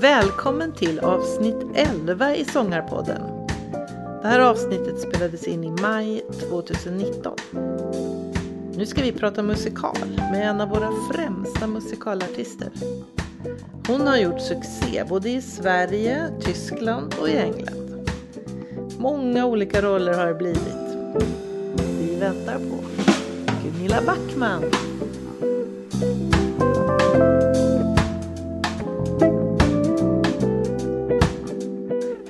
Välkommen till avsnitt 11 i Sångarpodden. Det här avsnittet spelades in i maj 2019. Nu ska vi prata musikal med en av våra främsta musikalartister. Hon har gjort succé både i Sverige, Tyskland och i England. Många olika roller har det blivit. Vi väntar på Gunilla Backman.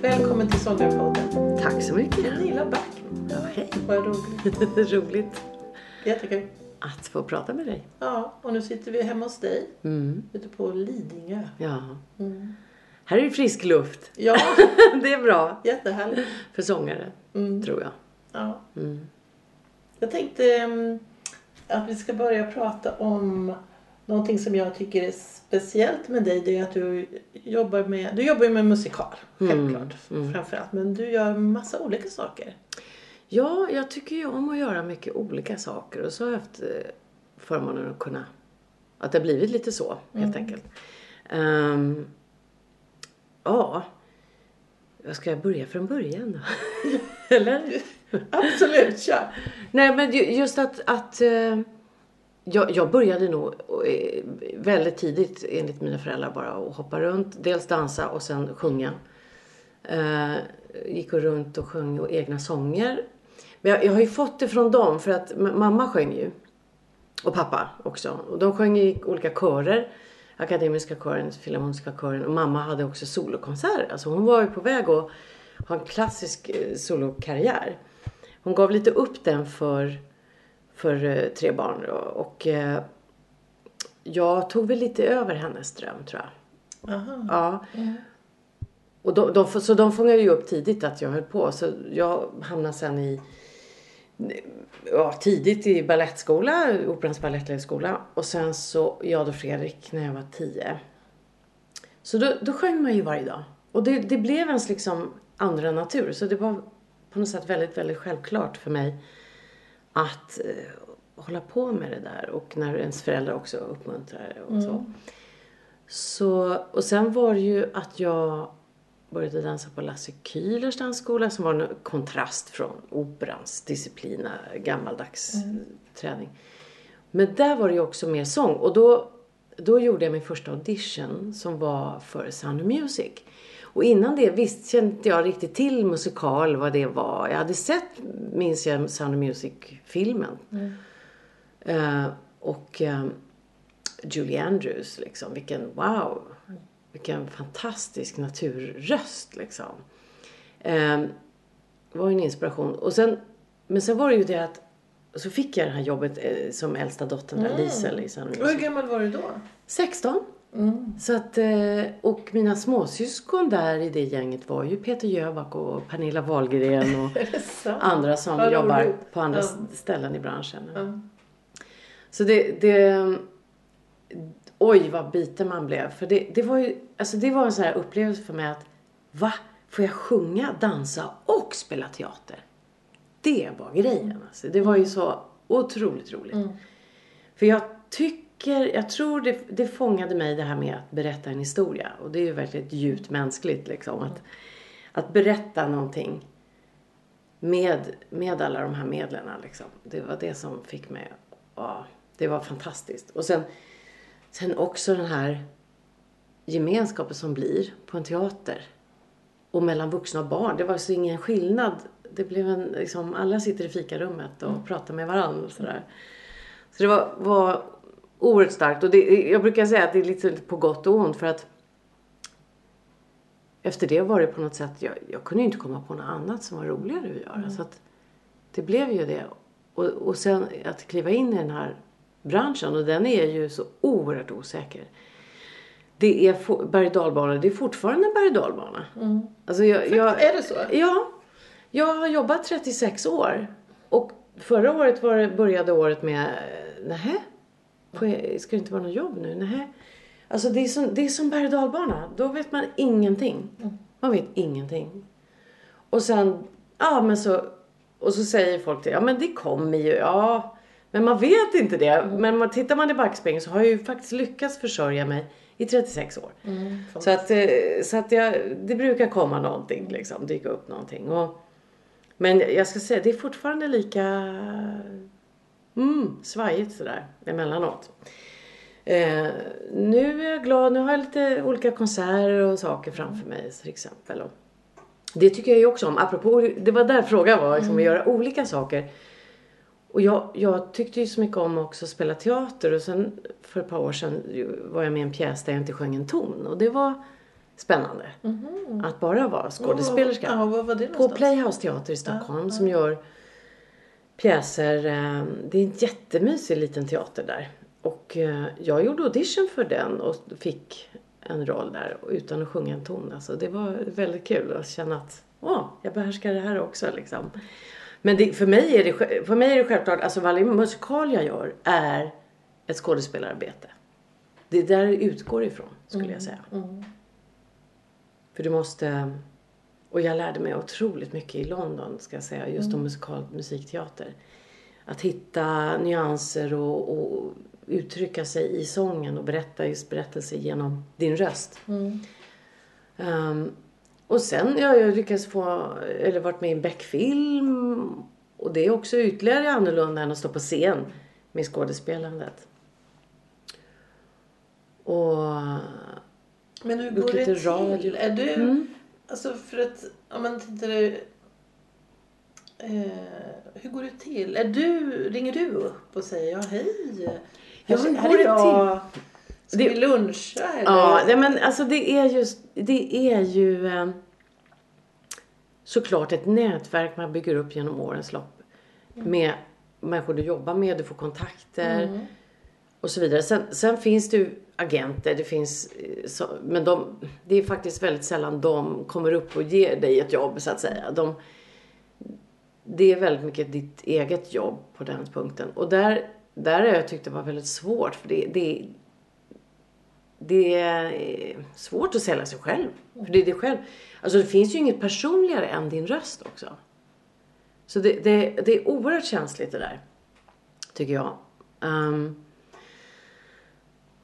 Välkommen till Sångarpodden. Tack så mycket. Gunilla Backman. Ja, hej. Vad roligt. Roligt Jättekul. att få prata med dig. Ja, och nu sitter vi hemma hos dig Mm. ute på Lidingö. Ja. Här är det frisk luft. Ja, det är bra jättehärligt. för sångare, Mm. tror jag. Ja. Mm. Jag tänkte mm, att vi ska börja prata om någonting som jag tycker är speciellt med dig. Det är att du jobbar med, du jobbar ju med musikal, självklart. Mm. Framförallt. Men du gör massa olika saker. Ja, jag tycker ju om att göra mycket olika saker och så har jag haft eh, förmånen att kunna, att det har blivit lite så helt enkelt. Ehm, ja, vad ska jag börja från början då? Eller? Absolut, kör! Nej men ju- just att, att eh, jag, jag började nog eh, väldigt tidigt enligt mina föräldrar bara att hoppa runt. Dels dansa och sen sjunga. Eh, gick och runt och sjöng och egna sånger. Men jag, jag har ju fått det från dem för att mamma sjöng ju. Och pappa också. Och de sjöng i olika körer. Akademiska kören, Filharmoniska kören. Och mamma hade också solokonserter. Alltså hon var ju på väg att ha en klassisk eh, solokarriär. Hon gav lite upp den för, för eh, tre barn. Och eh, jag tog väl lite över hennes dröm tror jag. Aha. Ja. Och de, de, så de fångade ju upp tidigt att jag höll på. Så jag hamnade sen i ja, tidigt i ballettskola, Operans balettskola. Och sen så jag och Fredrik när jag var tio. Så då, då sjöng man ju varje dag. Och det, det blev ens liksom andra natur. Så det var på något sätt väldigt, väldigt självklart för mig att eh, hålla på med det där. Och när ens föräldrar också uppmuntrar och så. Så, och sen var det ju att jag började dansa på Lasse Kühlers dansskola som var en kontrast från operans disciplina, gammaldags träning. Men där var det ju också mer sång och då, då gjorde jag min första audition som var för Sound of Music. Och innan det visst kände jag riktigt till musikal, vad det var. Jag hade sett, minns jag, Sound of Music-filmen. Eh, och eh, Julie Andrews, liksom. Vilken, wow! Vilken fantastisk naturröst, liksom. Eh, var ju en inspiration. Och sen, men sen var det ju det att så fick jag det här jobbet eh, som äldsta dottern där, Lisel Och hur gammal var du då? 16. Så att, eh, och mina småsyskon där i det gänget var ju Peter Jöback och Pernilla Wahlgren och andra som Vad jobbar roligt. på andra Ja. ställen i branschen. Ja. Så det, det... Oj, vad biten man blev. För det, det var ju... Alltså det var en sån här upplevelse för mig att... Va? Får jag sjunga, dansa och spela teater? Det var grejen. Alltså. Det var ju så otroligt roligt. För jag tycker... Jag tror det, det fångade mig det här med att berätta en historia. Och det är ju verkligen djupt mänskligt liksom. Att, att berätta någonting med, med alla de här medlen. Liksom. Det var det som fick mig... Ja, det var fantastiskt. Och sen, sen också den här gemenskapen som blir på en teater. Och mellan vuxna och barn. Det var så ingen skillnad. Det blev en, liksom, alla sitter i fikarummet och pratar med varandra. Och sådär. Så det var, var oerhört starkt. Och det, jag brukar säga att det är lite på gott och ont. För att efter det var det på något sätt, jag, jag kunde ju inte komma på något annat som var roligare att göra. Så att det blev ju det. Och, och sen att kliva in i den här branschen och den är ju så oerhört osäker. Det är berg dalbana, det är fortfarande berg och dalbana. Alltså jag, jag, Är det så? Ja. Jag har jobbat 36 år. Och förra året var det, började året med, eh, nähä? Ska det inte vara något jobb nu? Nähä? Alltså det är som, det är som berg dalbana. Då vet man ingenting. Man vet ingenting. Och sen, ja men så Och så säger folk till ja men det kommer ju, ja. Men man vet inte det. Men man, tittar man i backspegeln så har jag ju faktiskt lyckats försörja mig i 36 år. Mm, Så att, eh, så att jag, det brukar komma någonting liksom, dyka upp någonting. Och, men jag ska säga, det är fortfarande lika mm, svajigt sådär emellanåt. Eh, nu är jag glad, nu har jag lite olika konserter och saker framför mig till exempel. Och det tycker jag ju också om. Apropå, det var där frågan var, liksom, att göra olika saker. Och jag, jag tyckte ju så mycket om också att spela teater och sen för ett par år sedan var jag med i en pjäs där jag inte sjöng en ton och det var spännande. Att bara vara skådespelerska. Var var det På? Playhouse Teater i Stockholm som gör pjäser. eh, Det är en jättemysig liten teater där. Och eh, jag gjorde audition för den och fick en roll där utan att sjunga en ton. Alltså det var väldigt kul att känna att åh, jag behärskar det här också liksom. Men det, för, mig är det, för mig är det självklart, alltså varje musikal jag gör är ett skådespelararbete. Det är där det utgår ifrån skulle jag säga. För du måste... Och jag lärde mig otroligt mycket i London, ska jag säga, just om musikal, musikteater. Att hitta nyanser och, och uttrycka sig i sången och berätta just berättelser genom din röst. Ehm, och sen, ja, jag lyckades få, eller varit med i en Beck-film. Och det är också ytterligare annorlunda än att stå på scen med skådespelandet. Och Men hur går det till? radio. Är du, Mm. alltså för att, om man tittar eh, hur går det till? Är du, ringer du upp och säger ja hej? Ja, hur går det jag. Ska Det- vi luncha eller? Ja, nej, men alltså det är just, det är ju eh, såklart ett nätverk man bygger upp genom årens lopp. Med människor du jobbar med, du får kontakter och så vidare. Sen, sen finns det ju agenter, det finns, eh, så, men de, det är faktiskt väldigt sällan de kommer upp och ger dig ett jobb så att säga. De, det är väldigt mycket ditt eget jobb på den punkten. Och där, där har jag tyckt det var väldigt svårt för det, det, det är svårt att sälja sig själv. För det är det själv. Alltså det finns ju inget personligare än din röst också. Så det, det, det är oerhört känsligt det där. Tycker jag. Ehm,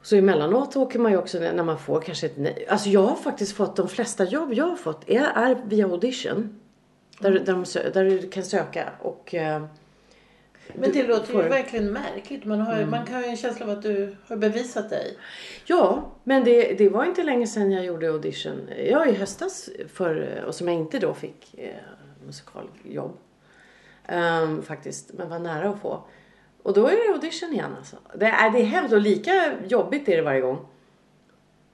så emellanåt åker man ju också när man får kanske ett nej. Alltså jag har faktiskt fått de flesta jobb jag har fått är, är via audition. Där, där, de, där du kan söka och eh, Men det låter ju Mm. verkligen märkligt. Man, har, ju- man kan ju en känsla av att du har bevisat dig. Ja, men det, det var inte länge sedan jag gjorde audition. Ja, i höstas för, och som jag inte då fick eh, musikaljobb. Ehm, faktiskt, men var nära att få. Och då är det audition igen alltså. Det är, det är hemskt och lika jobbigt är det varje gång.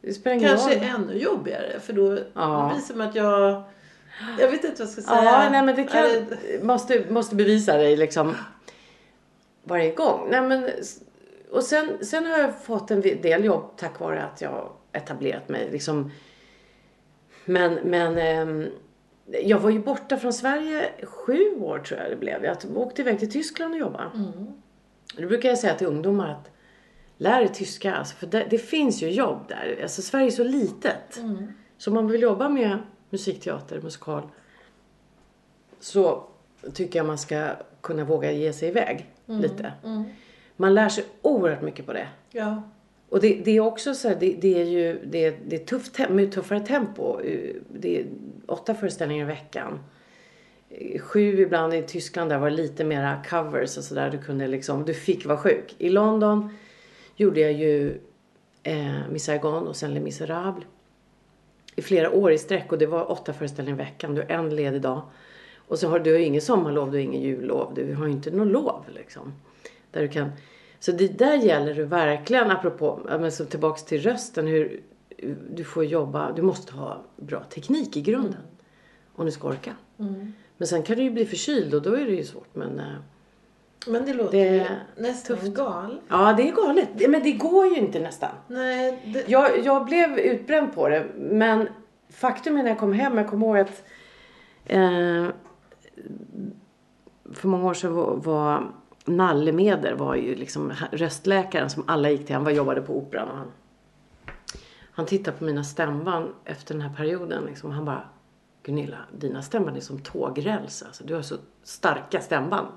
Det Kanske roll. ännu jobbigare för då Ja. visar man att jag... Jag vet inte vad jag ska säga. Ja, nej men det kan, måste, måste bevisa dig liksom varje gång. Nej, men, och sen, sen har jag fått en del jobb tack vare att jag etablerat mig. Liksom. Men, men ehm, jag var ju borta från Sverige sju år tror jag det blev. Jag åkte iväg till Tyskland och jobbade. Då brukar jag säga till ungdomar att lär er tyska. Alltså, för det, det finns ju jobb där. Alltså, Sverige är så litet. Så om man vill jobba med musikteater, musikal så tycker jag man ska kunna våga ge sig iväg lite. Man lär sig oerhört mycket på det. Ja. Och det, det är också så här, det, det är ju det, det är tufft, med tuffare tempo. Eh, Det är åtta föreställningar i veckan. Eh, Sju ibland i Tyskland där var det lite mera covers och sådär. Du kunde liksom, du fick vara sjuk. I London gjorde jag ju eh, Miss Saigon och sen Les Misérables. I flera år i sträck och det var åtta föreställningar i veckan. Du en ledig dag. Och så har du har ingen sommarlov, du har ingen jullov. Du har ju inte något lov liksom. Där du kan... Så det där gäller det verkligen, apropå, men så tillbaks till rösten, hur du får jobba, du måste ha bra teknik i grunden. Om du ska orka. Men sen kan du ju bli förkyld och då är det ju svårt. Men eh, Men det låter Det ju är nästan galet. ja, det är galet. Men det går ju inte nästan. Nej, det, Jag, jag blev utbränd på det. Men faktum är när jag kom hem, jag kommer ihåg att eh, för många år sedan var, var Nalle Meder var ju liksom röstläkaren som alla gick till. Han var, jobbade på Operan och han, han tittade på mina stämband efter den här perioden. Liksom, han bara, Gunilla, dina stämband är som tågräls. Alltså, du har så starka stämband.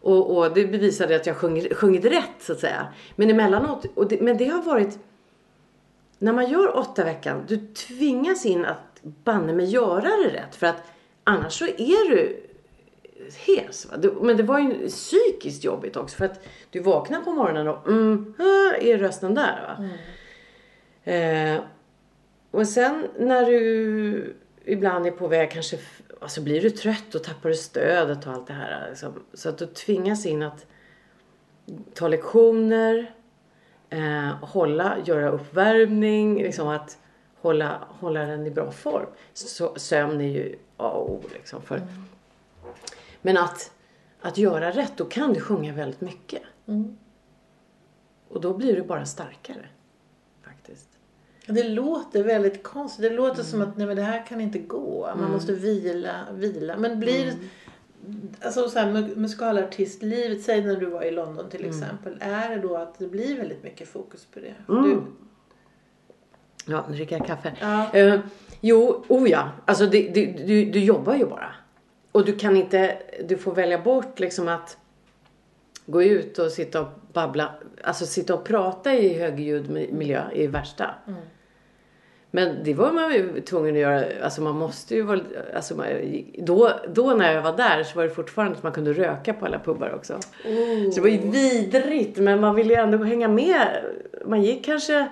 Och, och det bevisade att jag sjungit, sjungit rätt så att säga. Men emellanåt, och det, men det har varit när man gör åtta veckan, du tvingas in att banne mig göra det rätt. För att annars så är du hes. Va? Men det var ju psykiskt jobbigt också. För att du vaknar på morgonen och mm, är rösten där. Va? Mm. Eh, och sen när du ibland är på väg kanske, alltså blir du trött och tappar du stödet och allt det här. Liksom. Så att du tvingas in att ta lektioner, eh, hålla, göra uppvärmning, liksom att hålla, hålla den i bra form. Så, sömn är ju A och O liksom. För, mm. Men att, att göra rätt, då kan du sjunga väldigt mycket. Mm. Och då blir du bara starkare. Faktiskt. Det låter väldigt konstigt. Det låter mm. som att nej, men det här kan inte gå. Man mm. måste vila, vila. Men blir mm. Alltså så här, musikalartistlivet, säg när du var i London till mm. exempel. Är det då att det blir väldigt mycket fokus på det? Mm. Du... Ja, nu dricker jag kaffe. Ja. Uh, jo, oh ja. Alltså det, det, du, du jobbar ju bara. Och du kan inte, du får välja bort liksom att gå ut och sitta och babbla, alltså sitta och prata i högljudd miljö i värsta. Mm. Men det var man ju tvungen att göra. Alltså man måste ju vara... Alltså då, då när jag var där så var det fortfarande att man kunde röka på alla pubbar också. Oh. Så det var ju vidrigt. Men man ville ju ändå hänga med. Man gick kanske...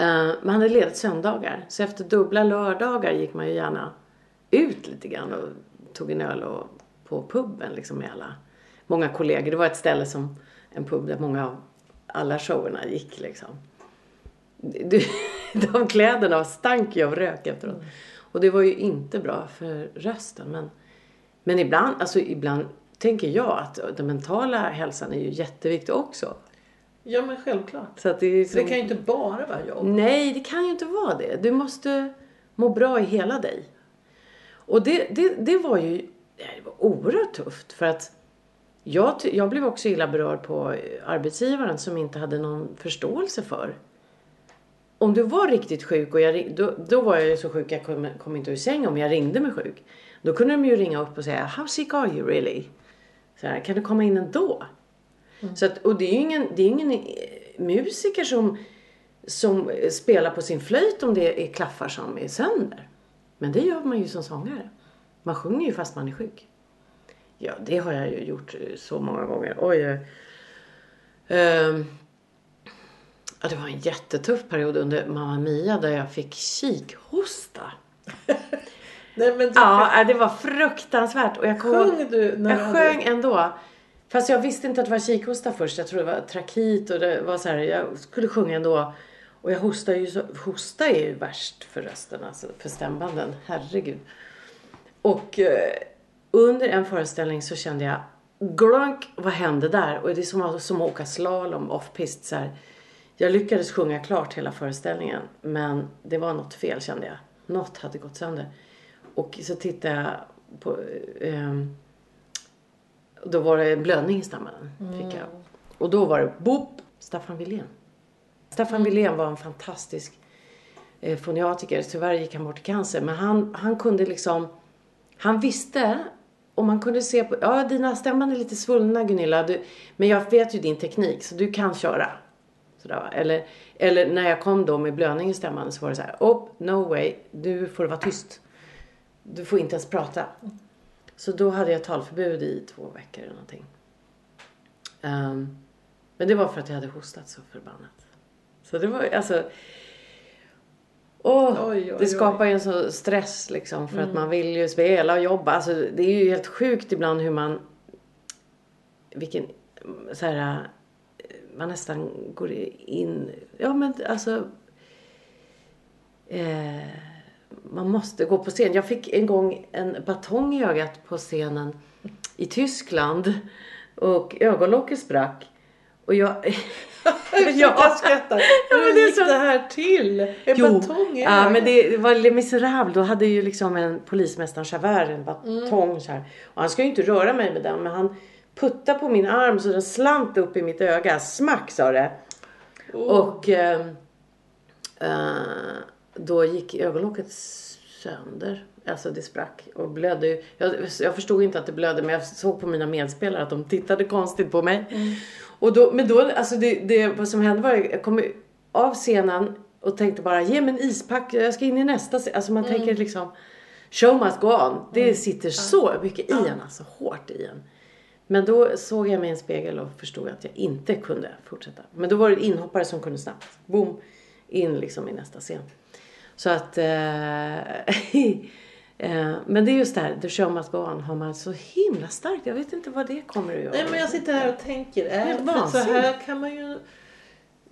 Uh, man hade ledigt söndagar. Så efter dubbla lördagar gick man ju gärna ut lite grann och tog en öl och, på puben liksom med alla. Många kollegor. Det var ett ställe som... En pub där många av alla showerna gick liksom du, de kläderna stank ju av rök efteråt. Mm. Och det var ju inte bra för rösten. Men, men ibland, alltså ibland tänker jag att den mentala hälsan är ju jätteviktig också. Ja men självklart. Så att det, är som... det kan ju inte bara vara jobb. Nej, det kan ju inte vara det. Du måste må bra i hela dig. Och det, det, det var ju det var oerhört tufft. För att jag, jag blev också illa berörd på arbetsgivaren som inte hade någon förståelse för om du var riktigt sjuk och jag, då, då var jag så sjuk jag kom, kom inte ur sängen om jag ringde mig sjuk. Då kunde de ju ringa upp och säga How sick are you really? Så här, kan du komma in ändå? Mm. Så att, och det är ju ingen, det är ingen eh, musiker som, som spelar på sin flöjt om det är klaffar som är sönder. Men det gör man ju som sångare. Man sjunger ju fast man är sjuk. Ja, det har jag ju gjort eh, så många gånger. Oj. Uh, Ja, det var en jättetuff period under Mamma Mia där jag fick kikhosta. Nej, men du... Ja, det var fruktansvärt. Och jag kom... Sjöng du? När jag sjöng ändå. Fast jag visste inte att det var kikhosta först. Jag trodde det var trakit och det var så här, jag skulle sjunga ändå. Och jag hostar ju så, hosta är ju värst för rösten, alltså för stämbanden. Herregud. Och eh, under en föreställning så kände jag, glunk, vad hände där? Och det är som, som att åka slalom off-pist så här jag lyckades sjunga klart hela föreställningen men det var något fel kände jag. Något hade gått sönder. Och så tittade jag på... Eh, ehm, då var det blödning i stammen. Fick jag. Mm. Och då var det boop, Staffan Wilén. Staffan mm. Wilén var en fantastisk eh, foniatiker. Tyvärr gick han bort i cancer. Men han, han kunde liksom... Han visste och man kunde se på... Ja, dina stämband är lite svullna Gunilla. Du, men jag vet ju din teknik så du kan köra. Sådär, eller, eller när jag kom då med blödning i stämman så var det så här, oh, no way, du får vara tyst. Du får inte ens prata. Så då hade jag talförbud i två veckor eller någonting. Um, men det var för att jag hade hostat så förbannat. Så det var alltså... Åh, oj, oj, det skapar ju en så stress liksom för mm. att man vill ju spela och jobba. Alltså det är ju helt sjukt ibland hur man... Vilken så här man nästan går in, ja men alltså eh, man måste gå på scen. Jag fick en gång en batong i ögat på scenen i Tyskland och ögonlocket sprack. Och jag... jag skrattar. Hur gick så... det här till? En jo, batong i ja, men det var Les Misérables. Då hade ju liksom en polismästare Javert en batong mm. så här. Och han ska ju inte röra mig med den men han putta på min arm så den slant upp i mitt öga. Smack sa det. Oh. Och eh, eh, då gick ögonlocket sönder. Alltså det sprack och blödde. ju. Jag, jag förstod inte att det blödde men jag såg på mina medspelare att de tittade konstigt på mig. Och då, men då, alltså det, det, vad som hände var jag kom av scenen och tänkte bara ge mig en ispack, jag ska in i nästa scen. Alltså man tänker liksom show must go on. Det sitter så mycket i en, alltså hårt i en. Men då såg jag mig i en spegel och förstod att jag inte kunde fortsätta. Men då var det inhoppare som kunde snabbt, boom, in liksom i nästa scen. Så att, eh, eh, men det är just det här, the show must go on har man så himla starkt. Jag vet inte vad det kommer att göra. Nej men jag sitter här och tänker, är äh, för så här kan man ju...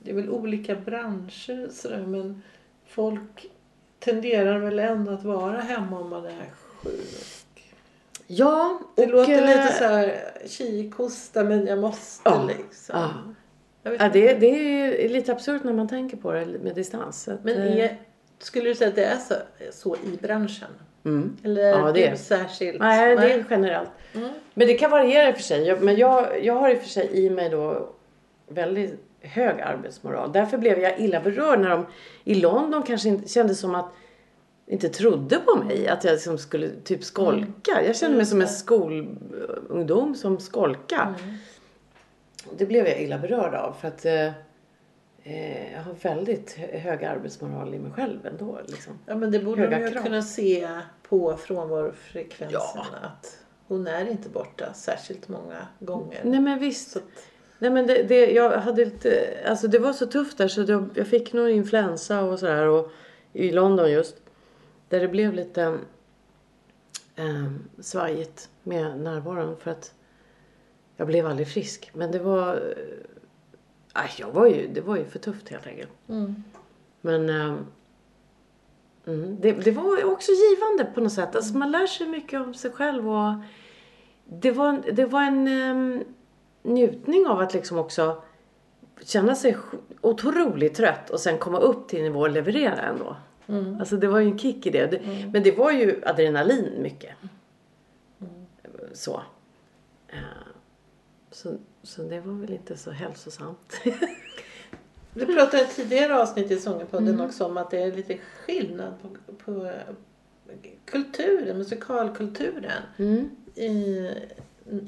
Det är väl olika branscher sådär men folk tenderar väl ändå att vara hemma om man är sjuk. Ja, Det och, låter eh, lite så här kikhosta men jag måste Ja, liksom. ja. Ja, det, det är lite absurt när man tänker på det med distans. Men eh, är, skulle du säga att det är så, så i branschen? mm. Eller Ja, det du särskilt? Nej, det är generellt. Mm. Men det kan variera i och för sig. Men jag, jag har i och för sig i mig då väldigt hög arbetsmoral. Därför blev jag illa berörd när de i London kanske inte kände som att inte trodde på mig. Att jag liksom skulle typ skolka. Jag kände mig som en skolungdom som skolka. Det blev jag illa berörd av. För att eh, jag har väldigt hö- hög arbetsmoral i mig själv ändå. Liksom. Ja men det borde Höga de ju krav. kunna se på frånvarofrekvensen Ja. att hon är inte borta särskilt många gånger. Nej men visst. Att, Nej men det, det, jag hade lite, alltså det var så tufft där så det, jag fick nog influensa och sådär och i London just. Där det blev lite eh, svajigt med närvaron för att jag blev aldrig frisk. Men det var, eh, aj, jag var ju, det var ju för tufft helt enkelt. mm. Men eh, mm, det, det var också givande på något sätt. Alltså man lär sig mycket om sig själv och det var, det var en em, njutning av att liksom också känna sig otroligt trött och sen komma upp till nivå och leverera ändå. Mm. Alltså det var ju en kick i det. det Men det var ju adrenalin mycket. Så. Eh, så. Så det var väl inte så hälsosamt. Du pratade tidigare avsnitt i Sångerpodden Mm. också om att det är lite skillnad på, på kulturen, musikalkulturen. Mm. I,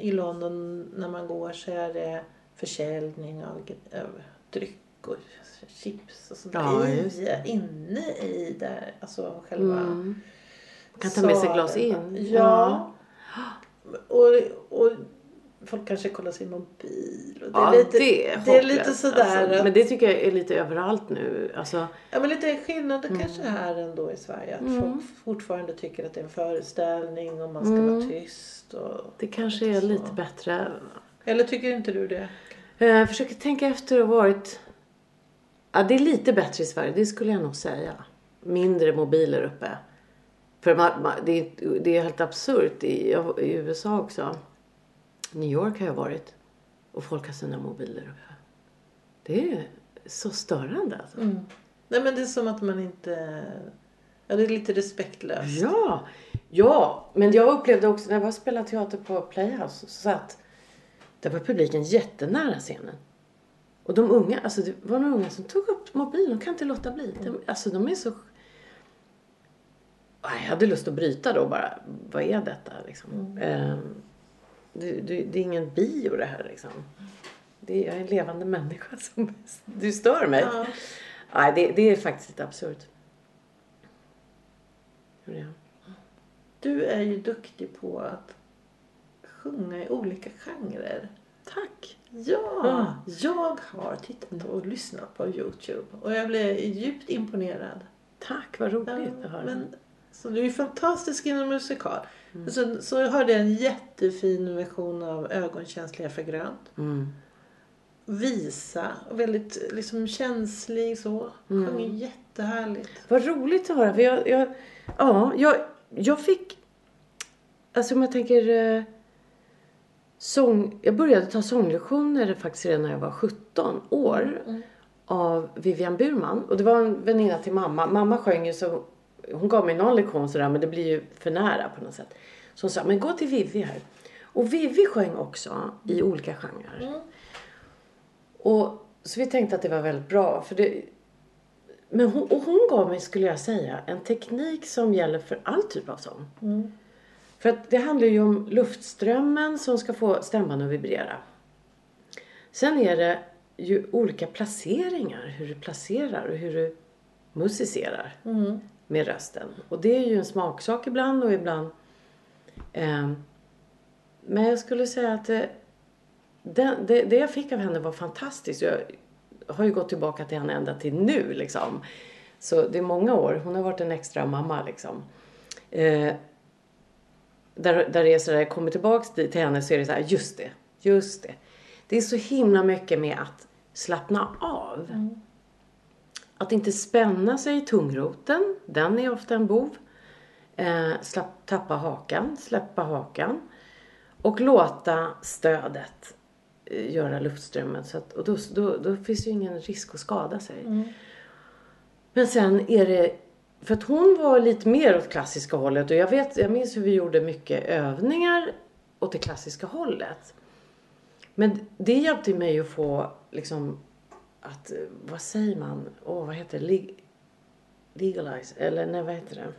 I London när man går så är det försäljning av, av dryck och chips och sånt Ja, i, inne i där, alltså själva Mm. Kan ta med sig glas in. Ja. Och, och folk kanske kollar sin mobil. Och det, Ja, är lite, det är, det är lite sådär. Alltså. Men det tycker jag är lite överallt nu. Alltså, Ja men lite skillnader kanske här ändå i Sverige. Att Mm. folk fortfarande tycker att det är en föreställning och man ska Mm. vara tyst. Och, det kanske är Så. lite bättre. Eller tycker inte du det? Eh, Jag försöker tänka efter och varit... Ja, det är lite bättre i Sverige, det skulle jag nog säga. Mindre mobiler uppe. För man, man, det, är, det är helt absurt i, i USA också. New York har jag varit. Och folk har sina mobiler. Det är så störande alltså. Nej men det är som att man inte... Ja det är lite respektlöst. Ja, ja, men jag upplevde också när jag spelade teater på Playhouse så satt där var publiken jättenära scenen. Och de unga, alltså det var några unga som tog upp mobilen, de kan inte låta bli. De, alltså de är så... Jag hade lust att bryta då bara, vad är detta liksom? Ehm, det, det, det är ingen bio det här liksom. Det, jag är en levande människa som du stör mig. Ja. Nej, det, det är faktiskt lite absurt. Är det? Du är ju duktig på att sjunga i olika genrer. Tack! Ja, Ah. jag har tittat och lyssnat på Youtube och jag blev djupt imponerad. Tack, vad roligt Ja, att höra. men, så du är fantastisk inom musikal. Så, så hörde jag en jättefin version av Ögonkänsliga för grönt. Mm. Visa, och väldigt liksom känslig så. Mm. Jättehärligt. Vad roligt att höra. För jag, jag, ja, jag, jag fick... Alltså om jag tänker... Eh, sång, jag började ta sånglektioner faktiskt redan när jag var 17 år. Av Vivian Burman. Och det var en väninna till mamma. Mamma sjöng ju så... Hon gav mig någon lektion sådär men det blir ju för nära på något sätt. Så hon sa, men gå till Vivi här. Och Vivi sjöng också i olika genrer. Mm. Och, så vi tänkte att det var väldigt bra. För det, men hon, och hon gav mig, skulle jag säga, en teknik som gäller för all typ av sång. Mm. För att det handlar ju om luftströmmen som ska få stämman att vibrera. Sen är det ju olika placeringar, hur du placerar och hur du musicerar Mm med rösten. Och det är ju en smaksak ibland och ibland... Eh, men jag skulle säga att det, det, det, jag fick av henne var fantastiskt. Jag har ju gått tillbaka till henne ända till nu liksom. Så det är många år. Hon har varit en extra mamma liksom. Eh, där, där det är sådär, jag kommer tillbaks till henne så är det så här, just det, just det. Det är så himla mycket med att slappna av. Mm. Att inte spänna sig i tungroten, den är ofta en bov. Eh, slapp, tappa hakan, släppa hakan. Och låta stödet eh, göra luftströmmen. Så att, och då, då, då finns ju ingen risk att skada sig. Men sen är det, för att hon var lite mer åt klassiska hållet och jag vet, jag minns hur vi gjorde mycket övningar åt det klassiska hållet. Men det hjälpte mig att få liksom att, eh, vad säger man, åh vad heter det, Leg- legalize, eller nej vad heter det?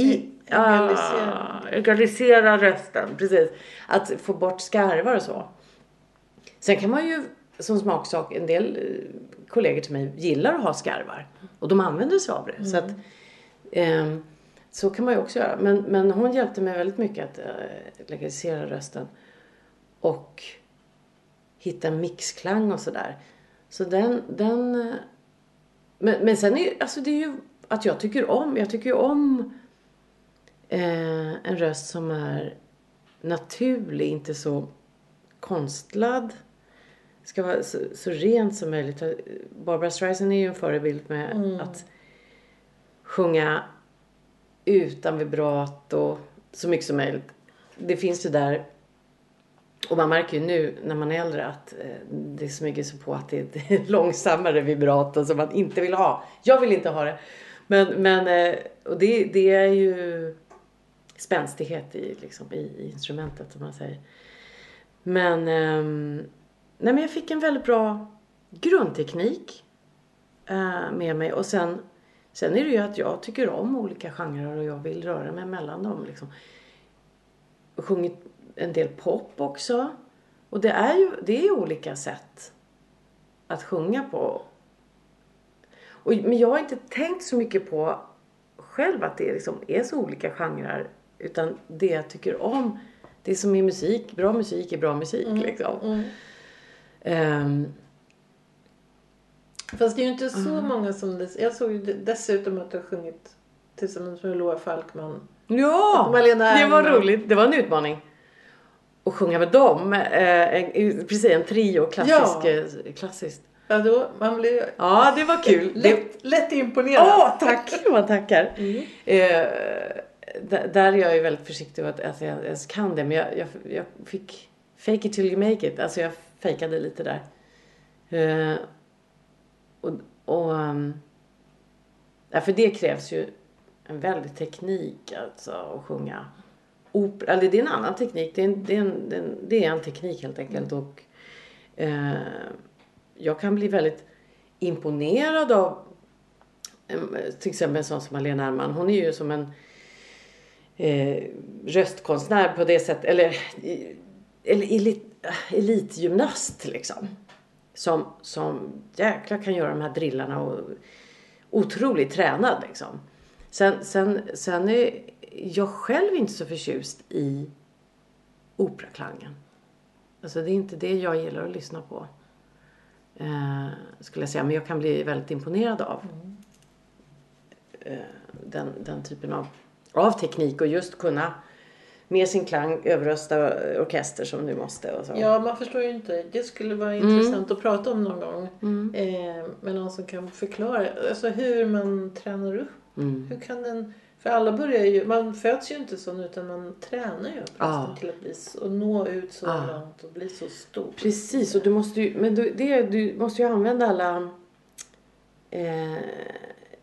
I, Egalisera. Ah, egalisera rösten, precis. Att få bort skarvar och så. Sen kan man ju som smaksak, en del eh, kollegor till mig gillar att ha skarvar. Och de använder sig av det. Så, att, ehm, så kan man ju också göra. Men, men hon hjälpte mig väldigt mycket att eh, legalisera rösten. Och hitta en mixklang och sådär. Så den, den... eh, Men, men sen är ju- alltså det är ju att jag tycker om, jag tycker ju om eh, en röst som är naturlig, inte så konstlad. Ska vara så, så rent som möjligt. Barbara Streisand är ju en förebild med att sjunga utan vibrato så mycket som möjligt. Det finns ju där och man märker ju nu när man är äldre att eh, det smyger sig på att det är ett långsammare vibrato som man inte vill ha. Jag vill inte ha det. Men, men eh, och det, det är ju spänstighet i, liksom, i, instrumentet som man säger. Men, ehm, nej, men jag fick en väldigt bra grundteknik eh, med mig. Och sen, sen är det ju att jag tycker om olika genrer och jag vill röra mig mellan dem. Liksom. Och sjungit en del pop också. Och det är ju det är olika sätt att sjunga på. Och, men jag har inte tänkt så mycket på själv att det liksom är så olika genrer. Utan det jag tycker om, det som är musik, bra musik är bra musik liksom. Mm. Ehm, Fast det är ju inte så många som det. Jag såg ju dessutom att du har sjungit tillsammans med Loa Falkman. Ja, det var roligt. Det var en utmaning. Att sjunga med dem. Eh, precis, en trio, klassisk, Ja. eh, klassiskt. Ja, då, man blir Ja, det var kul. Lätt, lätt imponerad. Åh, tack! Man tackar. Mm. Eh, där, är jag ju väldigt försiktig att, att jag ens kan det. Men jag, jag, jag fick fake it till you make it. Alltså jag fejkade lite där. Eh, och, och, um, ja, för det krävs ju en väldig teknik alltså att sjunga opera. Eller det är en annan teknik. Det är en, det är en, det är en, teknik helt enkelt. Och, eh, jag kan bli väldigt imponerad av till exempel en sån som Malena Ernman. Hon är ju som en eh, röstkonstnär på det sättet. Eller, eller elit, elitgymnast liksom. Som, som jäkla kan göra de här drillarna och otroligt tränad liksom. Sen, sen, sen är jag själv inte så förtjust i operaklangen. Alltså det är inte det jag gillar att lyssna på. Eh, skulle jag säga. Men jag kan bli väldigt imponerad av eh, den, den typen av, av teknik och just kunna med sin klang överrösta orkester som du måste och så. Ja, man förstår ju inte. Det skulle vara Mm. intressant att prata om någon gång. Eh, med någon som kan förklara alltså hur man tränar upp. Mm. Hur kan den... För alla börjar ju... Man föds ju inte sån utan man tränar ju upp Ja. till att bli och nå ut så Ja. långt och bli så stor. Precis, och du måste ju, men du, det, du måste ju använda alla eh,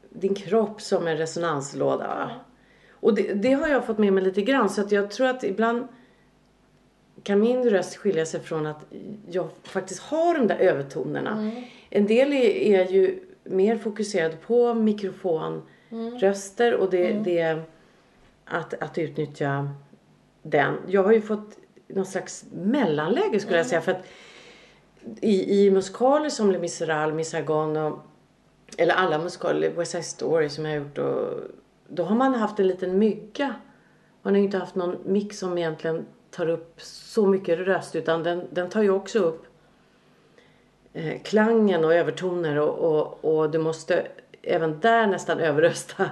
din kropp som en resonanslåda. Va? Och det, det har jag fått med mig lite grann så att jag tror att ibland kan min röst skilja sig från att jag faktiskt har de där övertonerna. En del är, är ju mer fokuserad på mikrofonröster och det, det att, att utnyttja den. Jag har ju fått någon slags mellanläge skulle jag säga. För att i, i musikaler som Les Misérables, Miss och eller alla musikaler, West Side Story som jag har gjort och då har man haft en liten mygga. Man har ju inte haft någon mix som egentligen tar upp så mycket röst utan den, den tar ju också upp eh, klangen och övertoner och, och, och du måste även där nästan överrösta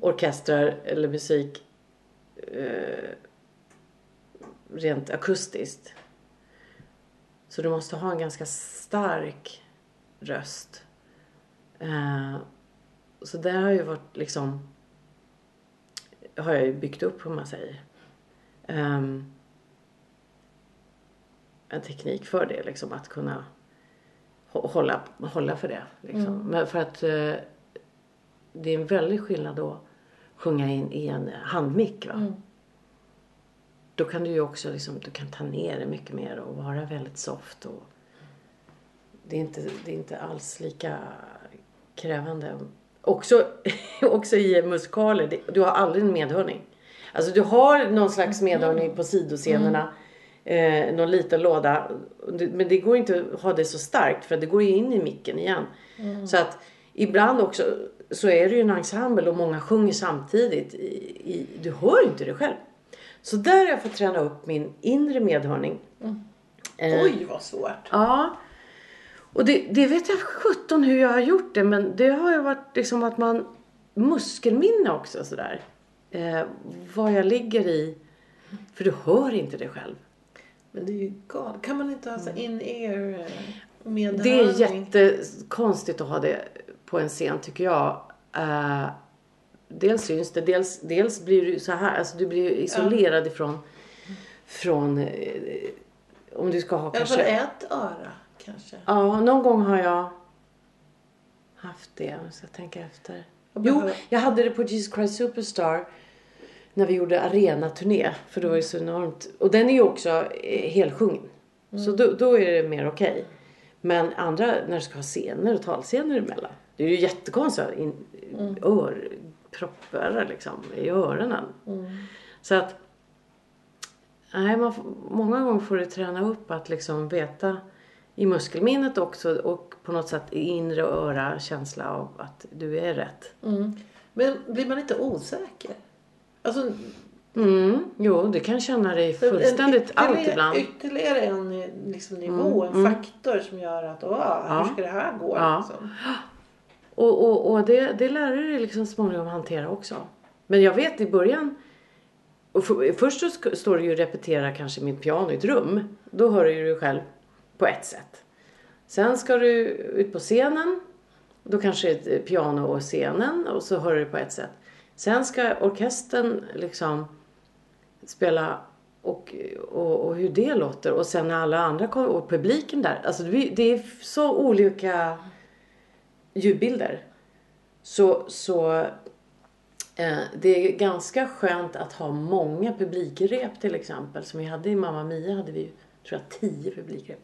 orkestrar eller musik eh, rent akustiskt. Så du måste ha en ganska stark röst. Eh, så det har ju varit liksom har jag ju byggt upp om man säger. Ehm, en teknik för det liksom att kunna hå- hålla, hålla för det. Liksom. Men för att eh, det är en väldig skillnad att sjunga in i en handmick. Va? Då kan du ju också liksom, du kan ta ner det mycket mer och vara väldigt soft. Och det, är inte, det är inte alls lika krävande. Också, också i musikaler, du har aldrig en medhörning. Alltså du har någon slags medhörning på sidoscenerna. Eh, någon liten låda. Men det går inte att ha det så starkt för det går ju in i micken igen. Så att ibland också så är det ju en ensemble och många sjunger samtidigt. I, i, du hör inte det själv. Så där har jag fått träna upp min inre medhörning. Eh, Oj vad svårt. Ja. Och det, det vet jag 17 hur jag har gjort det men det har ju varit liksom att man muskelminne också sådär. Eh, vad jag ligger i. För du hör inte det själv. Men det är ju galet. Kan man inte ha så in-ear eh, med Mm. Det är jättekonstigt att ha det på en scen tycker jag. Eh, dels syns det, dels, dels blir du så här, alltså du blir isolerad ifrån från eh, om du ska ha Ja, kanske ett öra kanske. Ja, någon gång har jag haft det. Så jag tänker efter. Jo, jag hade det på Jesus Christ Superstar. När vi gjorde arenaturné. För det var ju så enormt. Och den är ju också eh, helsjungen. Så då, då är det mer okej. Men andra, när du ska ha scener och talscener emellan. Det är ju jättekonstigt. In, ör, proppar liksom i öronen. Så att Nej, man många gånger får du träna upp att liksom veta i muskelminnet också och på något sätt i inre öra känsla av att du är rätt. Men blir man inte osäker? Alltså, Mm, jo, du kan känna dig fullständigt allt ibland. Ytterligare en liksom, nivå, en faktor som gör att åh, hur ska det här gå? Ja. Liksom? Och, och, och det, det lär du dig liksom småningom hantera också. Men jag vet i början och för, först så står du ju och repeterar kanske med piano i ett rum. Då hör du ju dig själv på ett sätt. Sen ska du ut på scenen. Då kanske det är eh, piano och scenen och så hör du det på ett sätt. Sen ska orkestern liksom spela och, och, och hur det låter. Och sen när alla andra kommer och publiken där. Alltså det är så olika ljudbilder. Så, så eh, det är ganska skönt att ha många publikrep till exempel. Som vi hade i Mamma Mia hade vi ju, tror jag, tio publikrep.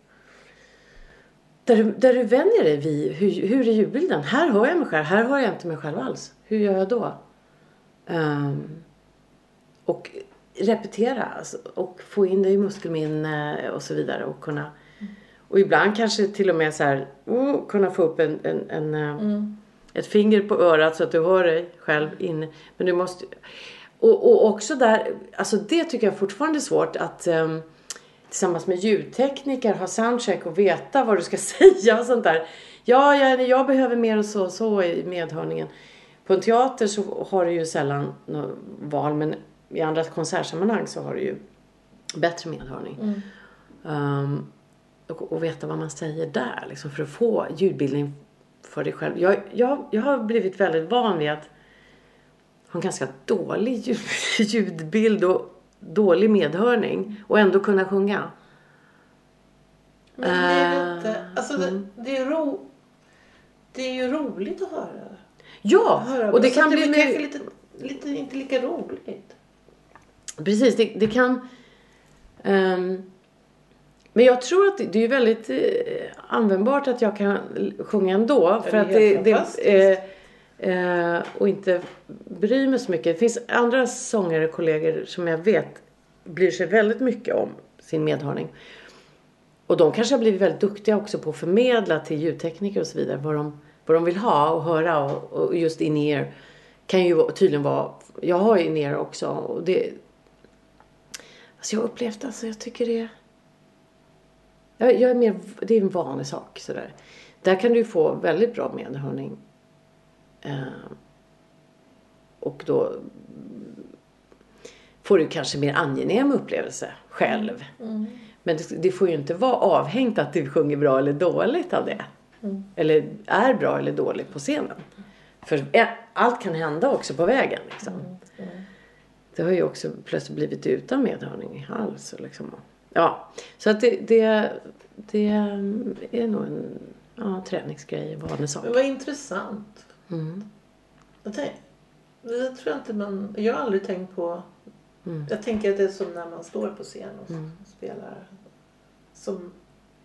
Där du, där du vänjer dig vid hur, hur är ljudbilden? Här hör jag mig själv, här hör jag inte mig själv alls. Hur gör jag då? Um, och repetera alltså, och få in det i muskelminne och så vidare. Och, kunna, och ibland kanske till och med så här, oh, kunna få upp en, en, en, eh, ett finger på örat så att du hör dig själv inne. Men du måste... Och, och också där, alltså det tycker jag fortfarande är svårt att um, tillsammans med ljudtekniker ha soundcheck och veta vad du ska säga och sånt där. Ja, jag, jag behöver mer och så och så i medhörningen. På en teater så har du ju sällan något val men i andra konsertsammanhang så har du ju bättre medhörning. Um, och, och veta vad man säger där liksom för att få ljudbildning för dig själv. Jag, jag, jag har blivit väldigt van vid att ha en ganska dålig ljud, ljudbild och dålig medhörning och ändå kunna sjunga. Men det är Eh, inte, alltså det, det, är ro, det är ju roligt att höra. Ja, höra och det kan det bli blir mer... kanske lite, lite, inte lika roligt. Precis, det, det kan... ehm, Men jag tror att det, är väldigt eh, användbart att jag kan sjunga ändå. För är att det, det, eh, eh, och inte bry mig så mycket. Det finns andra sångare, kollegor som jag vet bryr sig väldigt mycket om sin medhörning. Och de kanske har blivit väldigt duktiga också på att förmedla till ljudtekniker och så vidare vad de, vad de vill ha och höra och, och just in-ear kan ju tydligen vara, jag har ju in-ear också och det Alltså jag har upplevt, alltså jag tycker det jag, jag är mer, det är en vanlig sak sådär. Där kan du få väldigt bra medhörning. Eh, och då får du kanske mer angenäm upplevelse själv. Men det, det får ju inte vara avhängt att du sjunger bra eller dåligt av det. Eller är bra eller dåligt på scenen. För allt kan hända också på vägen liksom. Det har ju också plötsligt blivit utan medhörning i hals. och Liksom. Ja, så att det, det, det är nog en ja, träningsgrej, en vanesak. Vad intressant. Mm. Jag, tänk, det tror jag inte man... Jag har aldrig tänkt på... Mm. Jag tänker att det är som när man står på scen och spelar som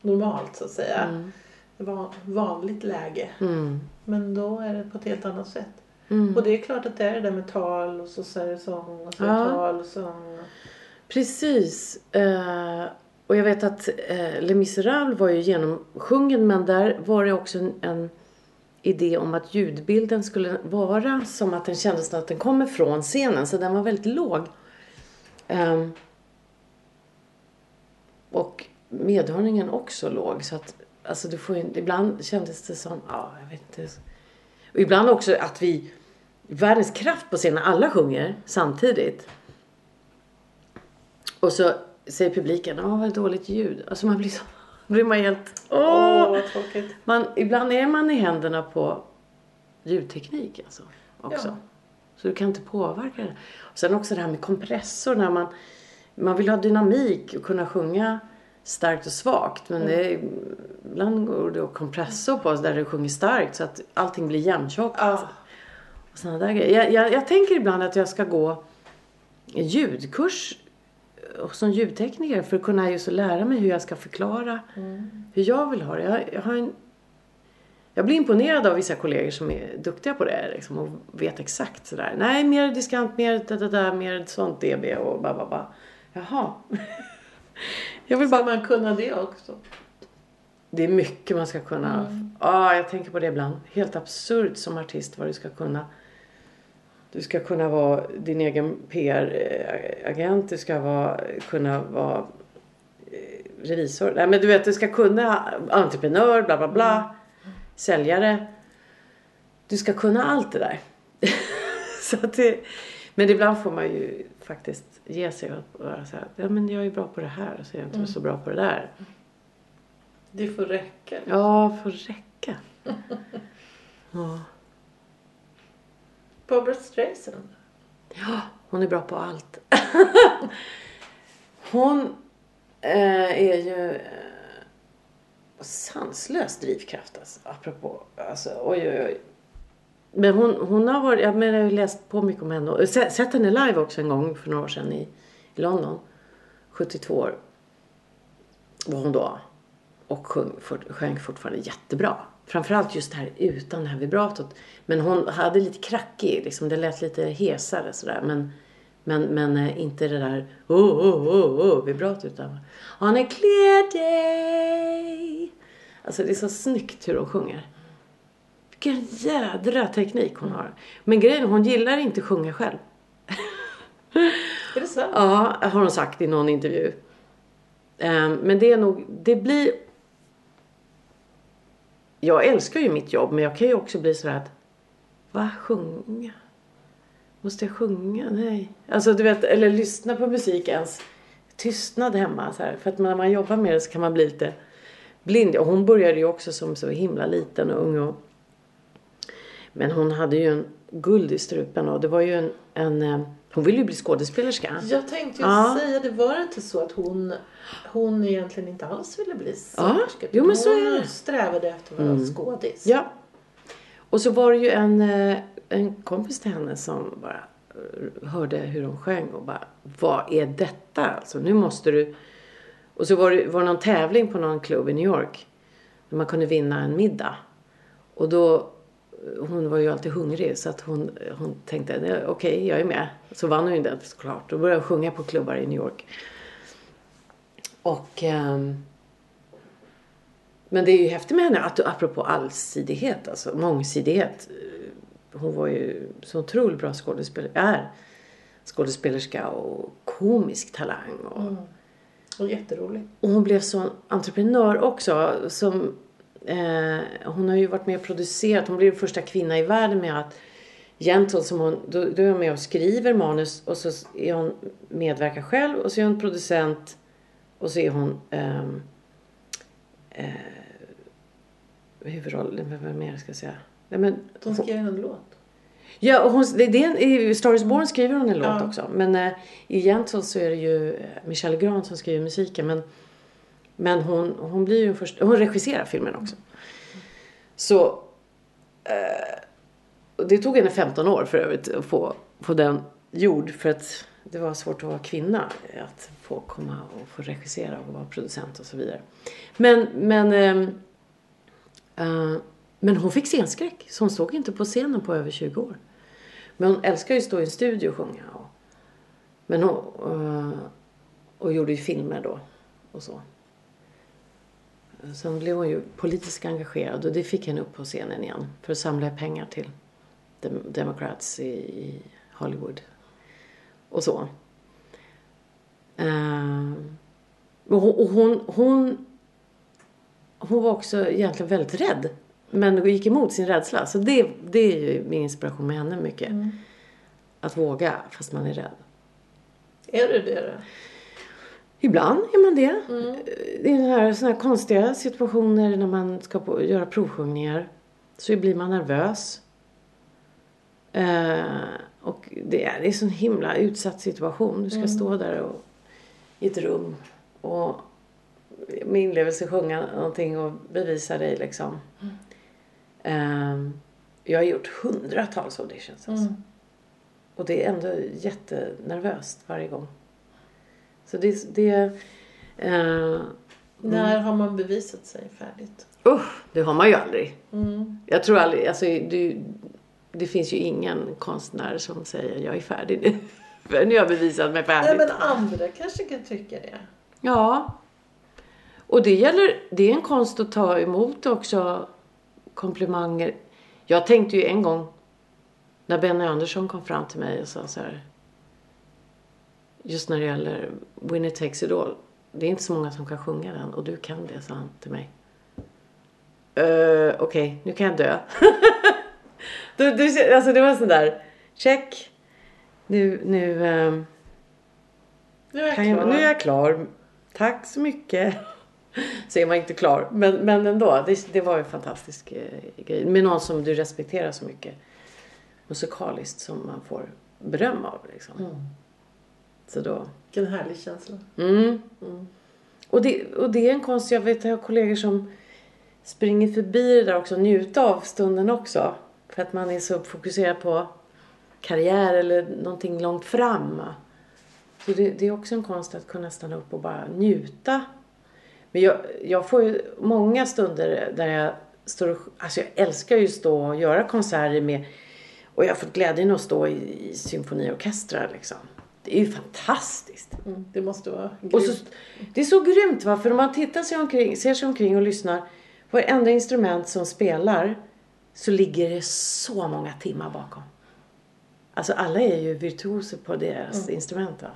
normalt så att säga. Mm. Var vanligt läge. Mm. Men då är det på ett helt annat sätt. Mm. Och det är klart att det är det där med tal och så, så är det sång och så Ja. tal och sång. Precis. Eh, och jag vet att eh, Les Misérables var ju genomsjungen men där var det också en, en idé om att ljudbilden skulle vara som att den kändes att den kommer från scenen. Så den var väldigt låg. Ehm, och medhörningen också låg. Så att alltså du får ju, ibland kändes det som, ja jag vet inte. Och ibland också att vi, världens kraft på scenen, alla sjunger samtidigt. Och så säger publiken, åh vad dåligt ljud. Alltså man blir så, blir man helt, åh. Åh, vad tråkigt. Man, ibland är man i händerna på ljudteknik alltså. Också. Ja. Så du kan inte påverka det. Och sen också det här med kompressor när man, man vill ha dynamik och kunna sjunga starkt och svagt. Men det är, ibland går det att kompressor på där du sjunger starkt så att allting blir jämntjockt. Ja. Och såna där grejer. Jag, jag, jag tänker ibland att jag ska gå en ljudkurs som ljudtekniker för att kunna just lära mig hur jag ska förklara hur jag vill ha det. Jag, jag, har en, jag blir imponerad av vissa kollegor som är duktiga på det liksom, och vet exakt sådär. Nej, mer diskant, mer da, da, da, mer sånt dB och ba, ba, ba. Jaha. jag vill Ska bara... man kunna det också? Det är mycket man ska kunna. Ja, jag tänker på det ibland. Helt absurt som artist vad du ska kunna. Du ska kunna vara din egen PR-agent. Du ska vara, kunna vara eh, revisor. Nej, men du vet, du ska kunna entreprenör, bla bla bla. Säljare. Du ska kunna allt det där. Så det, men ibland får man ju faktiskt ge sig och vara så här. Ja, men jag är bra på det här. Så är jag inte så bra på det där. Det får räcka. Ja, får räcka. Ja. Barbara Streisand. ja, hon är bra på allt. hon eh, är ju eh, sanslös drivkraft alltså. Apropå, alltså oj oj oj. Men hon, hon har varit, jag, menar, jag har läst på mycket om henne. Och sett, henne live också en gång för några år sedan i, i London. 72 år var hon då. Och sjöng, för, sjöng fortfarande jättebra. Framförallt just det här utan det här vibratot. Men hon hade lite krackig, liksom, det lät lite hesare sådär. Men, men, men eh, inte det där oh, oh, oh, oh, vibratot. Utan On a clear day. Alltså det är så snyggt hur hon sjunger. Vilken jädra teknik hon har. Men grejen hon gillar inte att sjunga själv. Är det sant? Ja, har hon sagt i någon intervju. Ehm, Men det är nog, det blir... Jag älskar ju mitt jobb men jag kan ju också bli sådär att, va, sjunga? Måste jag sjunga? Nej. Alltså du vet, eller lyssna på musik ens. Tystnad hemma så här. För att när man jobbar med det så kan man bli lite blind. Och hon började ju också som så himla liten och ung och... Men hon hade ju en guld i strupen och det var ju en, en eh, hon ville ju bli skådespelerska. Jag tänkte ju Ja. säga, det var inte så att hon, hon egentligen inte alls ville bli Ja, sångerska. jo, men så hon är det. strävade efter att vara Mm. skådis. Ja. Och så var det ju en, eh, en kompis till henne som bara eh, hörde hur hon sjöng och bara, vad är detta? Alltså nu måste du... Och så var det, var det någon tävling på någon klubb i New York. Där man kunde vinna en middag. Och då, hon var ju alltid hungrig så att hon, hon tänkte okej okay, jag är med. Så vann hon ju den såklart. Då började hon sjunga på klubbar i New York. Och... Um, men det är ju häftigt med henne, att, apropå allsidighet, alltså mångsidighet. Hon var ju så otroligt bra skådespelerska, är skådespelerska och komisk talang. Och, mm. och jätterolig. Och hon blev sån entreprenör också. Som, eh, hon har ju varit med och producerat, hon blev den första kvinna i världen med att Gentle som hon, då, då är hon med och skriver manus och så är hon medverkar själv och så är hon producent och så är hon um, eh, huvudrollen, vad mer ska jag säga? Nej, men, hon skrev en låt. Ja, och hon, det, det, i Star is Born skriver hon en låt ja. också. Men eh, i Gentle så är det ju eh, Michelle Grant som skriver musiken. Men, men hon, hon blir ju först, hon regisserar filmen också. Så eh, det tog henne 15 år för övrigt att få, få den gjord. För att det var svårt att vara kvinna. Eh, att få komma och få regissera och vara producent och så vidare. Men, men, eh, eh, men hon fick scenskräck. Så hon stod inte på scenen på över 20 år. Men hon älskar ju att stå i en studio och sjunga. Och, men hon, eh, och gjorde ju filmer då. Och så. Sen blev hon ju politiskt engagerad och det fick henne upp på scenen igen. För att samla pengar till Democrats i, Hollywood. Och så. Uh, och hon, hon, hon var också egentligen väldigt rädd. Men gick emot sin rädsla. Så det, det är ju min inspiration med henne mycket. Mm. Att våga fast man är rädd. Är du det då? Ibland är man det. Mm. I här, såna här konstiga situationer när man ska på, göra provsjungningar så blir man nervös. Uh, och det är, det är en sån himla utsatt situation. Du ska mm. stå där och i ett rum och med inlevelse sjunga någonting och bevisa dig liksom. Mm. Um, jag har gjort hundratals auditions alltså. Mm. Och det är ändå jättenervöst varje gång. Så det... det uh, När har man bevisat sig färdigt? Uh, det har man ju aldrig. Mm. Jag tror aldrig, alltså det, det finns ju ingen konstnär som säger jag är färdig nu. nu har jag bevisat mig färdigt. Nej, men andra kanske kan tycka det. Ja. Och det gäller, det är en konst att ta emot också komplimanger. Jag tänkte ju en gång när Benny Andersson kom fram till mig och sa så här. Just när det gäller Winnie Takes It All. Det är inte så många som kan sjunga den och du kan det, sa han till mig. Uh, Okej, okay, nu kan jag dö. du, du, alltså det var sån där, check. Nu, nu, um, nu, är jag, klar. Jag, nu är jag klar. Tack så mycket. Så är man inte klar. Men, men ändå, det, det var en fantastisk eh, grej. Med någon som du respekterar så mycket musikaliskt som man får beröm av. Liksom. Mm. Så då... Vilken härlig känsla. Mm. Mm. Och, det, och det är en konst, jag vet jag har kollegor som springer förbi det där också, njuta av stunden också. För att man är så fokuserad på karriär eller någonting långt fram. Så det, det, är också en konst att kunna stanna upp och bara njuta. Men jag, jag får ju många stunder där jag står och, alltså jag älskar ju att stå och göra konserter med och jag har fått glädjen att stå i, i symfoniorkestrar liksom. Det är ju fantastiskt. Mm, det måste vara grymt. Och så, det är så grymt va, för om man tittar sig omkring, ser sig omkring och lyssnar. Varenda instrument som spelar så ligger det så många timmar bakom. Alltså alla är ju virtuoser på deras mm. instrument. Va?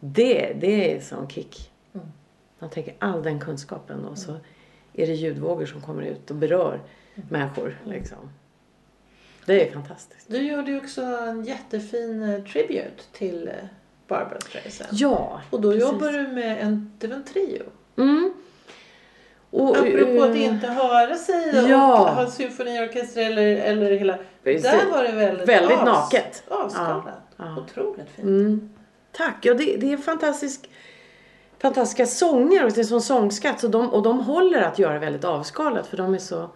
Det, det är som kick. Mm. Man tänker all den kunskapen och så mm. är det ljudvågor som kommer ut och berör mm. människor. Liksom. Det är fantastiskt. Du gjorde ju också en jättefin uh, tribute till uh, Barbara Streisand. Ja, Och då precis. jobbar du med en, det var en trio. Mm. Och, Apropå att inte höra sig ja. och ha symfoniorkester eller, eller hela. Precis. Där var det väldigt, väldigt avs, naket. Avskalat. Ja. Otroligt fint. Mm. Tack. Ja, det, det är fantastisk, fantastiska sånger och det är som sångskatt. Så de, och de håller att göra väldigt avskalat för de är så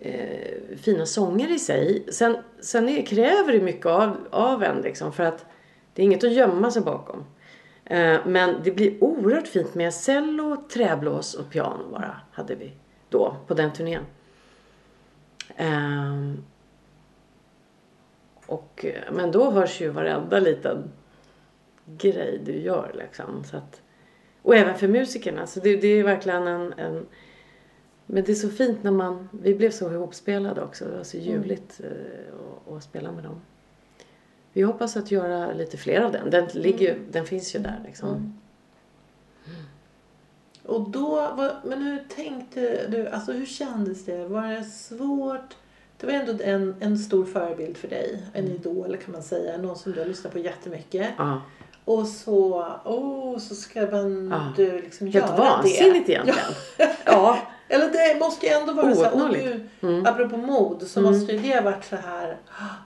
eh, fina sånger i sig. Sen, sen är, kräver det mycket av, av en liksom för att det är inget att gömma sig bakom. Eh, men det blir oerhört fint med cello, träblås och piano bara hade vi då på den turnén. Eh, och, men då hörs ju varenda liten grej du gör liksom. Så att, och även för musikerna. Så det, det är verkligen en, en men det är så fint när man, vi blev så ihopspelade också. Det var så ljuvligt att, att spela med dem. Vi hoppas att göra lite fler av den. Den, ligger, mm. den finns ju där liksom. Mm. Och då, men hur tänkte du, alltså hur kändes det? Var det svårt? Det var ändå en, en stor förebild för dig, en mm. idol kan man säga, någon som du har lyssnat på jättemycket. Ja. Och så, oh, så ska man ja. du liksom Helt göra det. Helt vansinnigt egentligen. Ja. Eller det måste ju ändå vara så här, och nu, mm. apropå mod, så mm. måste ju det varit så här,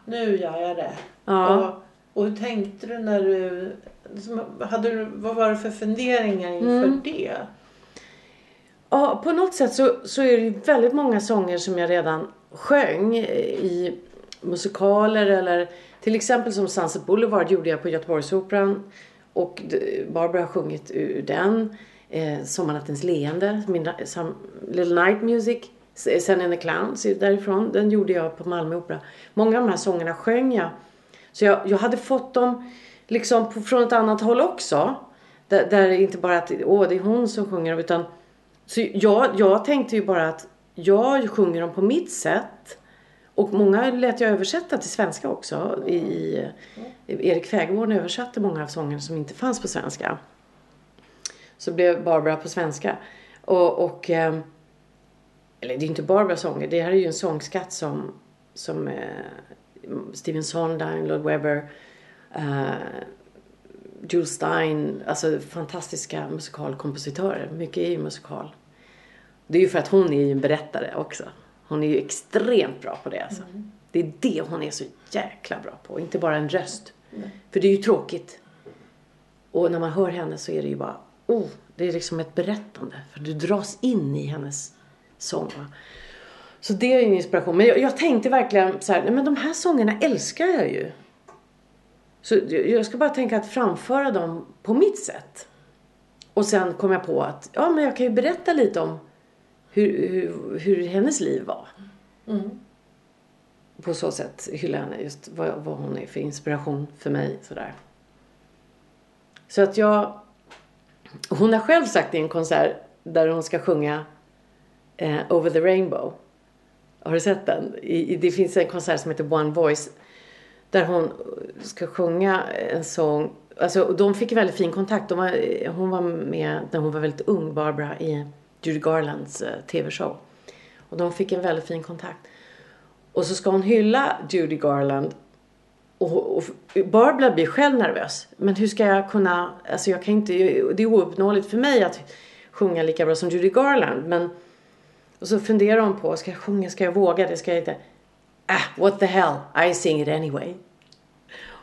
nu gör jag det. Ja. Och, och hur tänkte du när du, hade du, vad var det för funderingar inför mm. det? Ja, på något sätt så, så är det ju väldigt många sånger som jag redan sjöng i musikaler eller till exempel som Sunset Boulevard gjorde jag på Göteborgsoperan och Barbara har sjungit ur den. Eh, Sommarnattens leende, min, some, Little Night Music, eh, Sen in the Clowns därifrån. Den gjorde jag på Malmö Opera. Många av de här sångerna sjöng jag. Så jag, jag hade fått dem liksom på, från ett annat håll också. Där, där inte bara att åh, det är hon som sjunger utan så jag, jag tänkte ju bara att jag sjunger dem på mitt sätt. Och många lät jag översätta till svenska också. I, i Erik Fägerborn översatte många av sångerna som inte fanns på svenska. Så blev Barbara på svenska. Och, och ehm, eller det är inte Barbara sånger. Det här är ju en sångskatt som, som eh, Stephen Sondheim, Lord Webber, uh, Jules Stein, alltså fantastiska musikalkompositörer. Mycket är ju musikal. Det är ju för att hon är ju en berättare också. Hon är ju extremt bra på det alltså. Mm. Det är det hon är så jäkla bra på. Inte bara en röst. Mm. För det är ju tråkigt. Och när man hör henne så är det ju bara, oh, det är liksom ett berättande. För du dras in i hennes sång. Så det är en inspiration. Men jag, jag, tänkte verkligen så här, nej men de här sångerna älskar jag ju. Så jag ska bara tänka att framföra dem på mitt sätt. Och sen kom jag på att, ja men jag kan ju berätta lite om hur, hur, hur hennes liv var. Mm. På så sätt hylla henne, just vad, vad hon är för inspiration för mig. Sådär. Så att jag... Hon har själv sagt i en konsert där hon ska sjunga eh, Over the Rainbow. Har du sett den? I, det finns en konsert som heter One Voice. Där hon ska sjunga en sång. Alltså, de fick väldigt fin kontakt. De var, hon var med när hon var väldigt ung, Barbara, i Judy Garlands eh, tv-show. Och de fick en väldigt fin kontakt. Och så ska hon hylla Judy Garland. Och, och Barbara blir själv nervös. Men hur ska jag kunna, alltså jag kan inte, det är ouppnåeligt för mig att sjunga lika bra som Judy Garland. Men, och så funderar hon på, ska jag sjunga, ska jag våga det, ska jag inte? Ah, what the hell, I sing it anyway.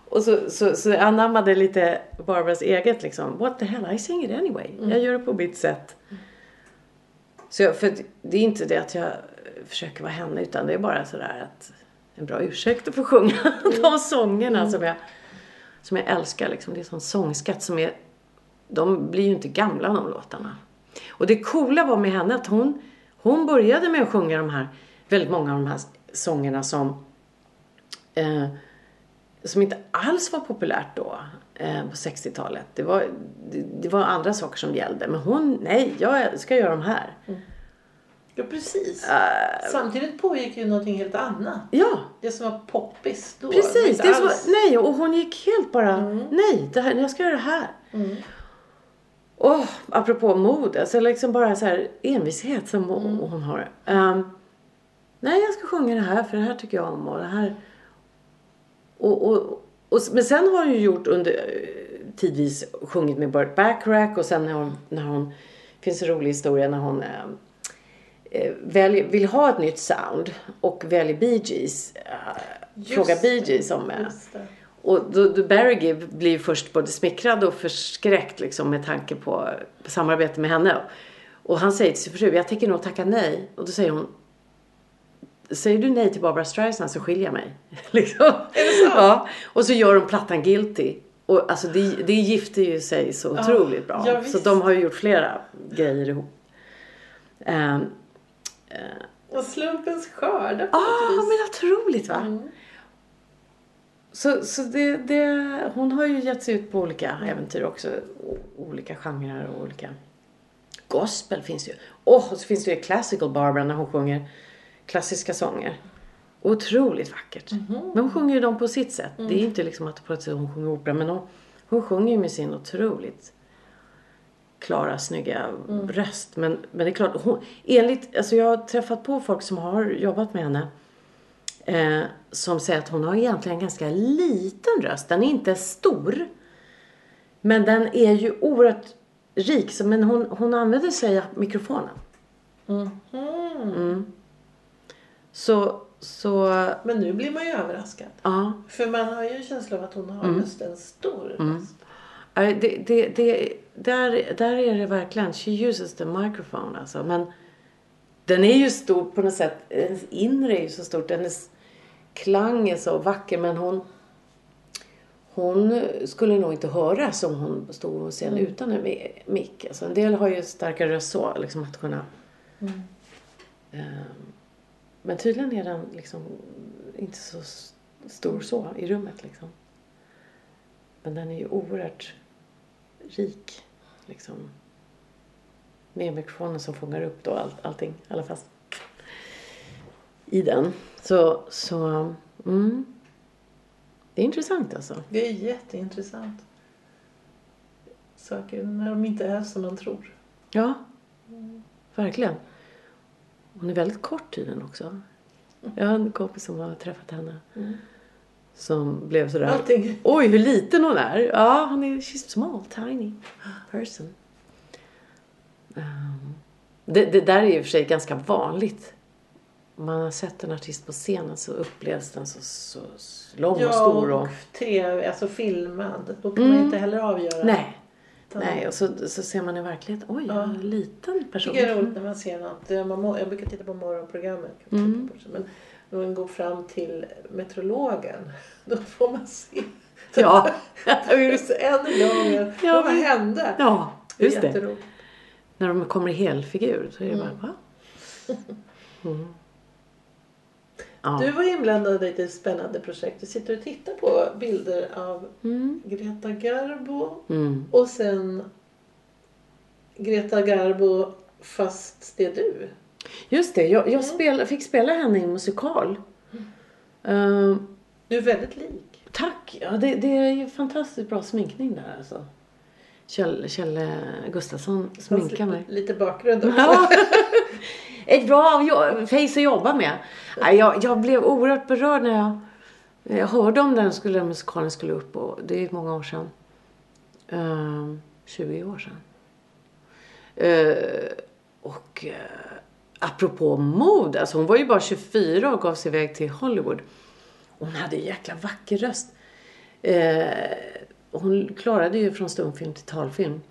Och så, så, så anammade lite Barbaras eget liksom. What the hell, I sing it anyway. Mm. Jag gör det på mitt sätt. Så jag, för det är inte det att jag försöker vara henne utan det är bara sådär att en bra ursäkt att få sjunga mm. de sångerna mm. som, jag, som jag älskar. Liksom. Det är sån sångskatt som är, de blir ju inte gamla de låtarna. Och det coola var med henne att hon, hon började med att sjunga de här, väldigt många av de här sångerna som eh, som inte alls var populärt då eh, på 60-talet. Det var, det, det, var andra saker som gällde. Men hon, nej, jag ska göra de här. Mm. Ja, precis. Uh, Samtidigt pågick ju någonting helt annat. Ja. Det som var poppis då. Precis. Det var, nej, och hon gick helt bara, mm. nej, det här, jag ska göra det här. Mm. Oh, apropå mod, alltså liksom bara så här envishet som mm. hon har. Um, nej, jag ska sjunga det här för det här tycker jag om och det här och, och, och, men sen har hon ju gjort under tidvis sjungit med Burt Bacharach och sen när hon, när hon finns en rolig historia när hon eh, eh välj, vill ha ett nytt sound och väljer Bee Gees. Eh, frågar Bee Gees om eh, och då, då Barry Gibb blir först både smickrad och förskräckt liksom med tanke på samarbete med henne. Och han säger till sin fru, jag tänker nog tacka nej. Och då säger hon, säger du nej till Barbara Streisand så skiljer jag mig. liksom. Är det så? Ja. Och så gör de plattan Guilty. Och alltså det, det gifter ju sig så Ja, otroligt bra. ja, så visst. de har ju gjort flera grejer ihop. Ehm, Och slumpens skördar på Ja, något vis. men otroligt va? Mm. Så, så det, det, hon har ju gett sig ut på olika äventyr också. Olika genrer och olika... Gospel finns ju. Och så finns det ju Classical Barbara när hon sjunger klassiska sånger. Otroligt vackert. Men hon sjunger ju dem på sitt sätt. Det är inte liksom att hon sjunger opera. Men hon, hon sjunger ju med sin otroligt klara, snygga röst. Men, men det är klart, hon, enligt, alltså jag har träffat på folk som har jobbat med henne. Eh, som säger att hon har egentligen en ganska liten röst. Den är inte stor. Men den är ju oerhört rik. Så, men hon, hon använder sig av mikrofonen. Mhm. Så, så Men nu blir man ju överraskad. ja. För man har ju en känsla av att hon har Mm. just en stor röst. Det, det, det, där, där är det verkligen, she uses the microphone alltså. Men den är ju stor på något sätt, hennes inre är ju så stort, hennes klang är så vacker men hon hon skulle nog inte höras om hon stod på scen utan en mi- mick. Alltså en del har ju starkare röst så, liksom att kunna... Ehm, men tydligen är den liksom inte så stor så i rummet liksom. Men den är ju oerhört rik. Liksom. Med mikrofonen som fångar upp då all, allting. Alla fall i den. Så, så mm. Det är intressant alltså. Det är jätteintressant. Saker när de inte är som man tror. Ja, verkligen. Hon är väldigt kort tydligen också. Jag har en kompis som har träffat henne. Som blev sådär. Allting. Oj, hur liten hon är. Ja, hon är she's small, tiny person. Um, det, det där är ju i och för sig ganska vanligt. Om man har sett en artist på scenen så upplevs den så, så, så lång och Ja, stor. Och, och tv, alltså filmad. Då kan man Mm. inte heller avgöra. nej, Utan- nej. Och så, så ser man i verkligheten, oj, Ja. en liten person. det är roligt när man ser något. Man må, jag brukar titta på morgonprogrammet. man Mm. Men när man går fram till meteorologen. Då får man se. Ja, en gång. Ja, vad hände? ja just det. Jätteroligt. När de kommer i helfigur så är det Mm. bara, va? Mm. Ja. Du var inblandad i ett spännande projekt. Du sitter och tittar på bilder av Mm. Greta Garbo Mm. och sen Greta Garbo fast det är du. Just det, jag, Mm. jag spel, fick spela henne i en musikal. Ehm, Du är väldigt lik. tack! Ja, det, det är ju fantastiskt bra sminkning där alltså. Kjell, Kjell eh, Gustafsson sminkar mig. Lite, bakgrund också. Ja. Ett bra face att jobba med. Jag, jag blev oerhört berörd när jag, jag hörde om den, skulle, den musikalen skulle upp. Och det är många år sedan. Ehm, 20 år sedan. Uh, och uh, apropå mod, alltså hon var ju bara 24 och gav sig iväg till Hollywood. Hon hade en jäkla vacker röst. Eh, hon klarade ju från stumfilm till talfilm.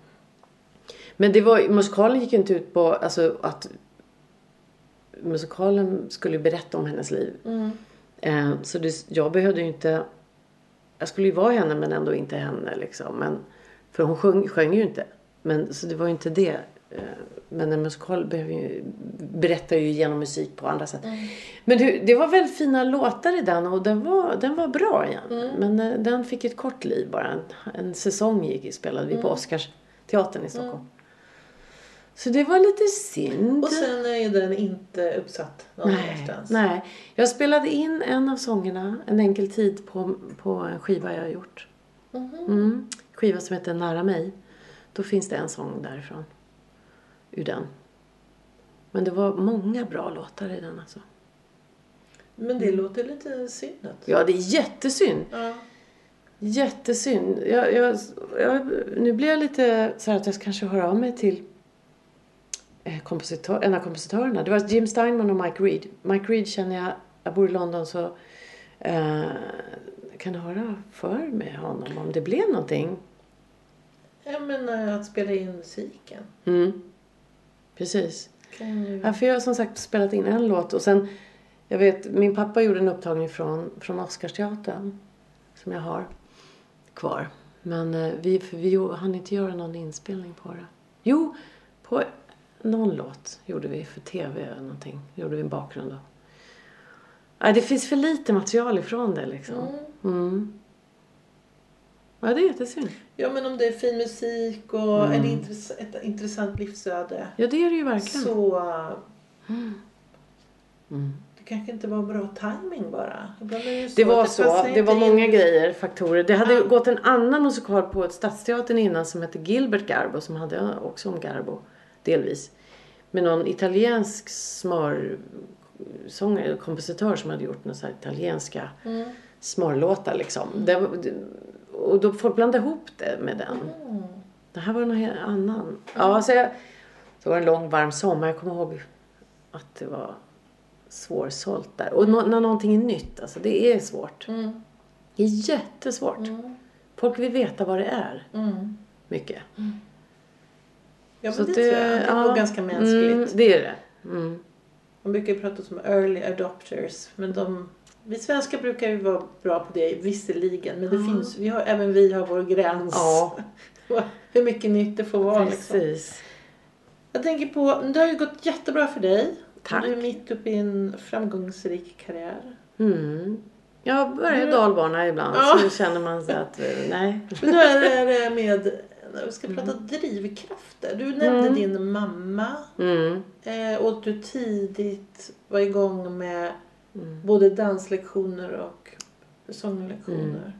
Men det var, musikalen gick ju inte ut på alltså, att musikalen skulle berätta om hennes liv. Mm. Eh, så det, jag behövde ju inte... Jag skulle ju vara henne men ändå inte henne liksom. Men, för hon sjöng, sjöng ju inte. Men, så det var ju inte det. Eh, men en musikal behöver ju, berättar ju genom musik på andra sätt. Men det, det var väldigt fina låtar i den och den var, den var bra igen. Men eh, den fick ett kort liv bara. En, en säsong gick, spelade vi på Oscarsteatern i Stockholm. Så det var lite synd. Och sen är den inte uppsatt Nej, någonstans. nej. Jag spelade in en av sångerna, En enkel tid, på, på en skiva jag har gjort. Mhm. Mm. Skiva som heter Nära mig. Då finns det en sång därifrån. Ur den. Men det var många bra låtar i den alltså. Men det låter lite synd. att- Ja, det är jättesynd. Ja. Jättesynd. Jag, jag, jag, nu blir jag lite så att jag kanske hör av mig till eh, kompositör, en av kompositörerna. Det var Jim Steinman och Mike Reed. Mike Reed känner jag, jag bor i London så eh, kan höra för med honom om det blev någonting. Jag menar att spela in musiken. Mm. Precis. Ju... Ja, för jag har som sagt spelat in en låt och sen jag vet, min pappa gjorde en upptagning från, från Oscarsteatern som jag har kvar. Men eh, vi, för vi hann inte göra någon inspelning på det. Jo, på någon låt gjorde vi för tv eller någonting. Gjorde vi en bakgrund då. Nej, det finns för lite material ifrån det liksom. Mm. Ja, det är jättesynd. Ja men om det är fin musik och Mm. en intress- ett intressant livsöde. Ja, det är det ju verkligen. Så Mm. det kanske inte var bra timing bara. Det, Det var att så. Det var in. många grejer, faktorer. Det hade Ja. gått en annan musikal på Stadsteatern innan som hette Gilbert Garbo som hade också om Garbo, delvis. Med någon italiensk smörsångare, kompositör som hade gjort några italienska Mm. smörlåtar liksom. Det, det, och då folk blandade ihop det med den. Mm. Det här var någon annan. Ja, så, jag, så var det en lång varm sommar. Jag kommer ihåg att det var svårsålt där. Och nå- när någonting är nytt, alltså det är svårt. Mm. Det är jättesvårt. Mm. Folk vill veta vad det är. Mm. Mycket. Ja Så men det, att tror jag. Det är ja, nog ganska mänskligt. Mm, det är det. Mm. Man brukar ju prata om early adopters. Men de, vi svenskar brukar ju vara bra på det visserligen. Men det Ja. finns, vi har, även vi har vår gräns. Ja, Hur mycket nytt det får vara. Liksom. precis. Jag tänker på, det har ju gått jättebra för dig. Tack. Du är mitt uppe i en framgångsrik karriär. Mm. Jag börjar Mm. dalbana ibland Ja. så känner man sig att, eh, nej. Men nu är det med, vi ska prata drivkrafter. Du nämnde Mm. din mamma. Mm. Eh, och att du tidigt var igång med Mm. både danslektioner och sånglektioner. Mm.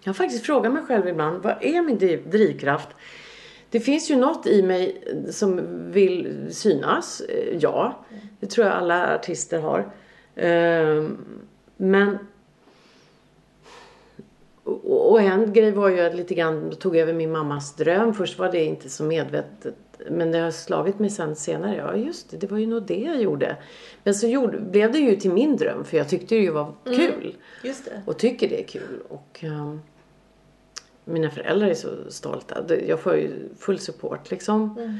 Jag har faktiskt frågat mig själv ibland, vad är min driv, drivkraft? Det finns ju något i mig som vill synas, eh, ja. Det tror jag alla artister har. Ehm, Men... Och och en grej var ju att lite grann tog över min mammas dröm. Först var det inte så medvetet. Men det har slagit mig sen senare. Ja just det, det var ju nog det jag gjorde. Men så gjorde, blev det ju till min dröm för jag tyckte det ju var kul. Just det. Och tycker det är kul. Och ehm, mina föräldrar är så stolta. Jag får ju full support liksom. Mm.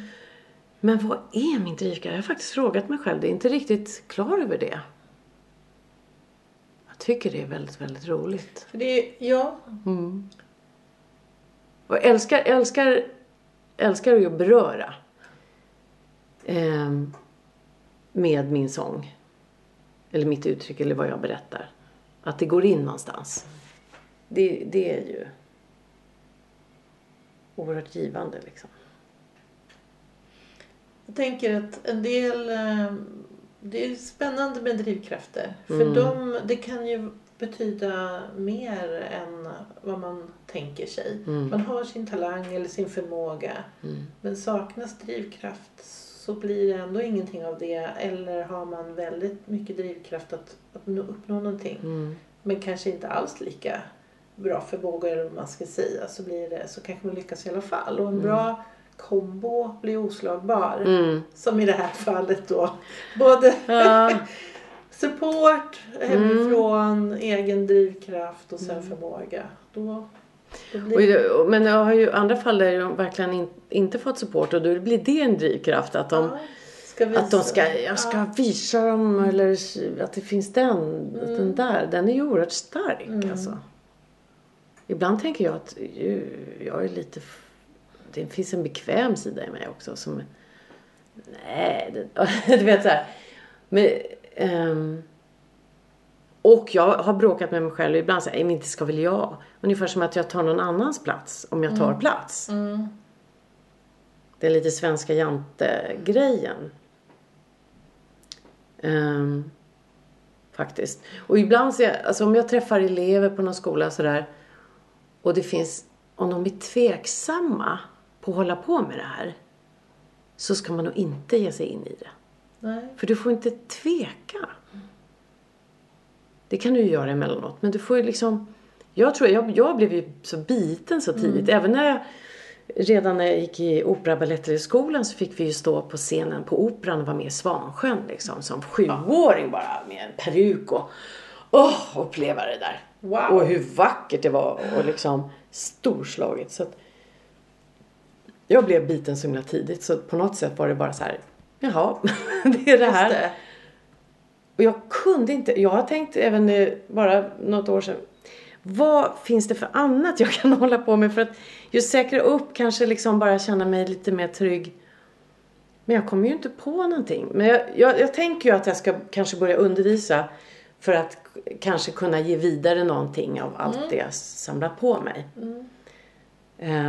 Men vad är min drivkraft? Jag har faktiskt frågat mig själv. Det är inte riktigt klar över det. Jag tycker det är väldigt, väldigt roligt. För det är, ja, Mm. Och jag älskar, älskar, älskar ju att beröra. ehm, med min sång. Eller mitt uttryck eller vad jag berättar. Att det går in någonstans. Det, det är ju oerhört givande liksom. jag tänker att en del... eh, Det är spännande med drivkrafter. För Mm. de, det kan ju betyda mer än vad man tänker sig. Mm. Man har sin talang eller sin förmåga. Mm. Men saknas drivkraft så blir det ändå ingenting av det. Eller har man väldigt mycket drivkraft att, att nå, uppnå någonting. Mm. Men kanske inte alls lika bra förmåga eller vad man ska säga. Så, blir det, så kanske man lyckas i alla fall. Och en bra kombo blir oslagbar. Mm. Som i det här fallet då. Både Ja. support hemifrån, egen drivkraft och sen Mm. förmåga. Då, då blir men jag har ju andra fall där de verkligen in, inte fått support och då blir det en drivkraft att de Ja, ska visa. Att de ska, jag ska Ja. visa dem eller att det finns den, den där. Den är ju oerhört stark Mm. alltså. Ibland tänker jag att jag är lite, det finns en bekväm sida i mig också som, nej, det, du vet så här. Men, ehm, och jag har bråkat med mig själv ibland så här, men inte ska väl jag. Ungefär som att jag tar någon annans plats om jag tar plats. Mm. Det är lite svenska jante-grejen. Ehm, faktiskt. Och ibland jag, alltså om jag träffar elever på någon skola sådär och det finns, om de är tveksamma på att hålla på med det här så ska man nog inte ge sig in i det. Nej. För du får inte tveka. Det kan du ju göra emellanåt. Men du får ju liksom... Jag tror, jag, jag blev ju så biten så tidigt. Även när jag... Redan när jag gick i opera baletterskolan så fick vi ju stå på scenen på operan och vara med i Svansjön liksom. Som sjuåring bara med en peruk och... Åh, uppleva det där. Wow. Och hur vackert det var och liksom storslaget. Så att jag blev biten så himla tidigt så på något sätt var det bara så här. Jaha, det är det här. Det. Och jag kunde inte, jag har tänkt även nu, bara något år sedan. vad finns det för annat jag kan hålla på med för att just säkra upp, kanske liksom bara känna mig lite mer trygg. Men jag kommer ju inte på någonting. Men jag, jag, jag tänker ju att jag ska kanske börja undervisa för att kanske kunna ge vidare någonting av allt det jag samlat på mig. Eh,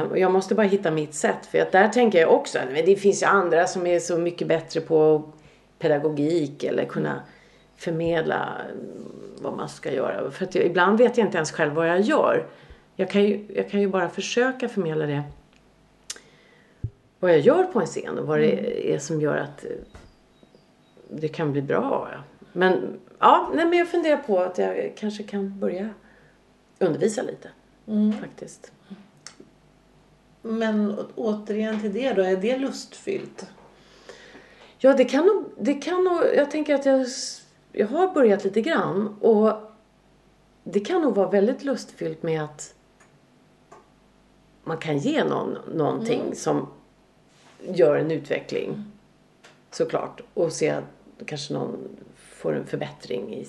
och jag måste bara hitta mitt sätt. För att där tänker jag också att det finns ju andra som är så mycket bättre på pedagogik eller kunna förmedla vad man ska göra. För att jag, ibland vet jag inte ens själv vad jag gör. Jag kan ju, jag kan ju bara försöka förmedla det. Vad jag gör på en scen och vad det är som gör att eh, det kan bli bra. Men ja, nej, men jag funderar på att jag kanske kan börja undervisa lite. Faktiskt. Men återigen till det då, är det lustfyllt? Ja, det kan nog, det kan nog, jag tänker att jag, jag har börjat lite grann och det kan nog vara väldigt lustfyllt med att man kan ge någon någonting som gör en utveckling såklart och se att kanske någon får en förbättring i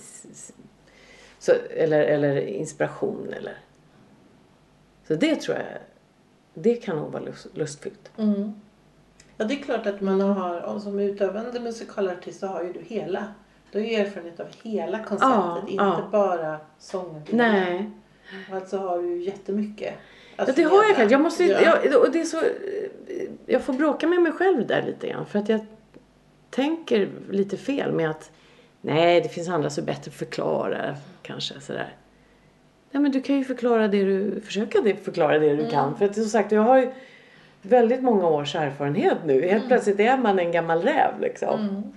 så, eller, eller inspiration eller. Så det tror jag det kan nog vara lust, lustfyllt. Mm. Ja, det är klart att man har, som utövande musikalartist så har ju du hela. Du har ju erfarenhet av hela konceptet, Ja, inte ja. bara sången. Nej. Alltså har du ju jättemycket Ja, det har jag kanske. Jag måste, Ja. jag, och det är så, eh, jag får bråka med mig själv där lite grann. För att jag tänker lite fel med att nej, det finns andra som är bättre att förklara kanske sådär. Nej, men du kan ju förklara det du, försöka det, förklara det du kan. För att som sagt, jag har ju väldigt många års erfarenhet nu. Helt plötsligt är man en gammal räv liksom.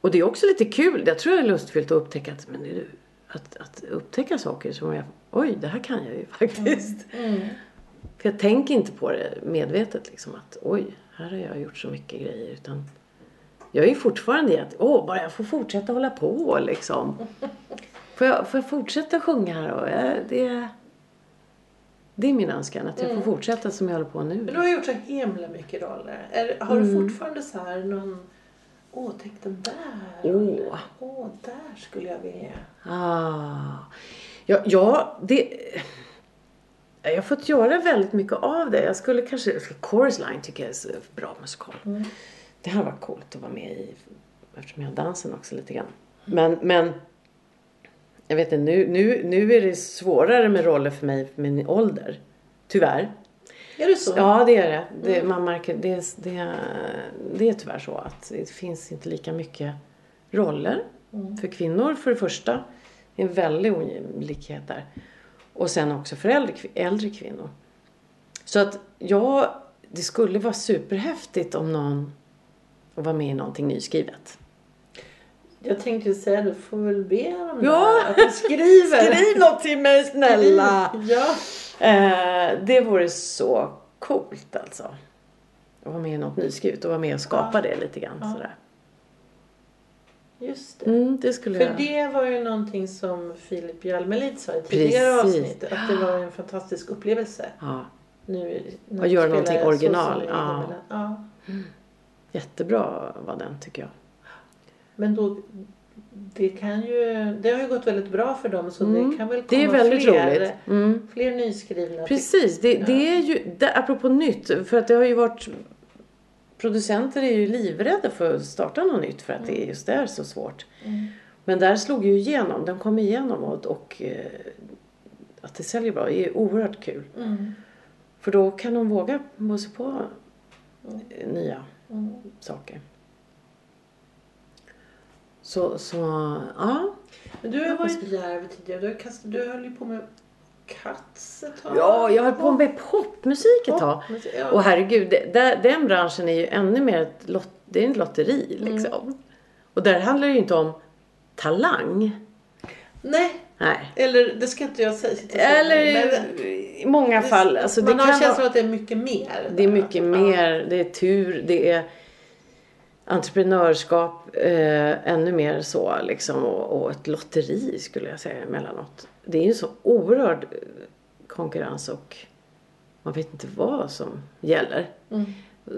Och det är också lite kul. Jag tror det är lustfyllt att upptäcka att, men det är du, att, att upptäcka saker som jag, oj, det här kan jag ju faktiskt. För jag tänker inte på det medvetet liksom att oj, här har jag gjort så mycket grejer. Utan jag är ju fortfarande i att, åh, bara jag får fortsätta hålla på liksom. Får jag, får jag fortsätta sjunga här jag, det, det är min önskan att jag får fortsätta som jag håller på nu. Men du har gjort så himla mycket roller. Är, har Mm. du fortfarande så här någon, åh, tänk den där Åh. rollen. Åh, där skulle jag vilja. Ah. Ja, ja, det... Jag har fått göra väldigt mycket av det. Jag skulle kanske... Chorus Line tycker jag är så bra musikal. Det hade varit coolt att vara med i eftersom jag har dansen också lite grann. Men, men jag vet inte, nu, nu, nu är det svårare med roller för mig för min ålder. Tyvärr. Är det så? Ja, det är det. det man märker, det, det, det är tyvärr så att det finns inte lika mycket roller för kvinnor för det första. Det är en väldig ojämlikhet där. Och sen också för äldre, äldre kvinnor. Så att ja, det skulle vara superhäftigt om någon var med i någonting nyskrivet. Jag tänkte säga, du får väl be dem Ja. att du skriver. Skriv något till mig snälla! Ja. Eh, det vore så coolt alltså. Att vara med i något nyskrivet och vara med och skapa det lite grann Ja. sådär. Just det. Mm, det För jag... det var ju någonting som Filip Hjalmelid sa i tidigare avsnitt. Att det var en fantastisk upplevelse. Ja, Nu, när Och göra någonting original, ja. ja. jättebra var den tycker jag. Men då, det kan ju, det har ju gått väldigt bra för dem så Mm. det kan väl komma fler, roligt. Mm. fler nyskrivna. Precis, det, det är ju, det, apropå nytt, för att det har ju varit Producenter är ju livrädda för att starta något nytt för att det just är så svårt. Mm. Men där slog ju igenom, den kom igenom och, och eh, att det säljer bra är oerhört kul. Mm. För då kan de våga sig på eh, nya Mm. saker. Så, så ja. Men du har varit djärv tidigare. Du, har kastat, du höll ju på med Cats ett tag. Ja, jag höll på med popmusik ett tag. Popmusik, ja. Och herregud, det, den branschen är ju ännu mer ett lot, det är en lotteri liksom. Och där handlar det ju inte om talang. Nej, Nej. eller det ska inte jag säga. Eller men i många fall. Alltså, det man har känslan att det är mycket mer. det är mycket mer. Det är tur, det är entreprenörskap, eh, ännu mer så liksom. Och, och ett lotteri skulle jag säga emellanåt. Det är ju så oerhörd eh, konkurrens och man vet inte vad som gäller. Mm.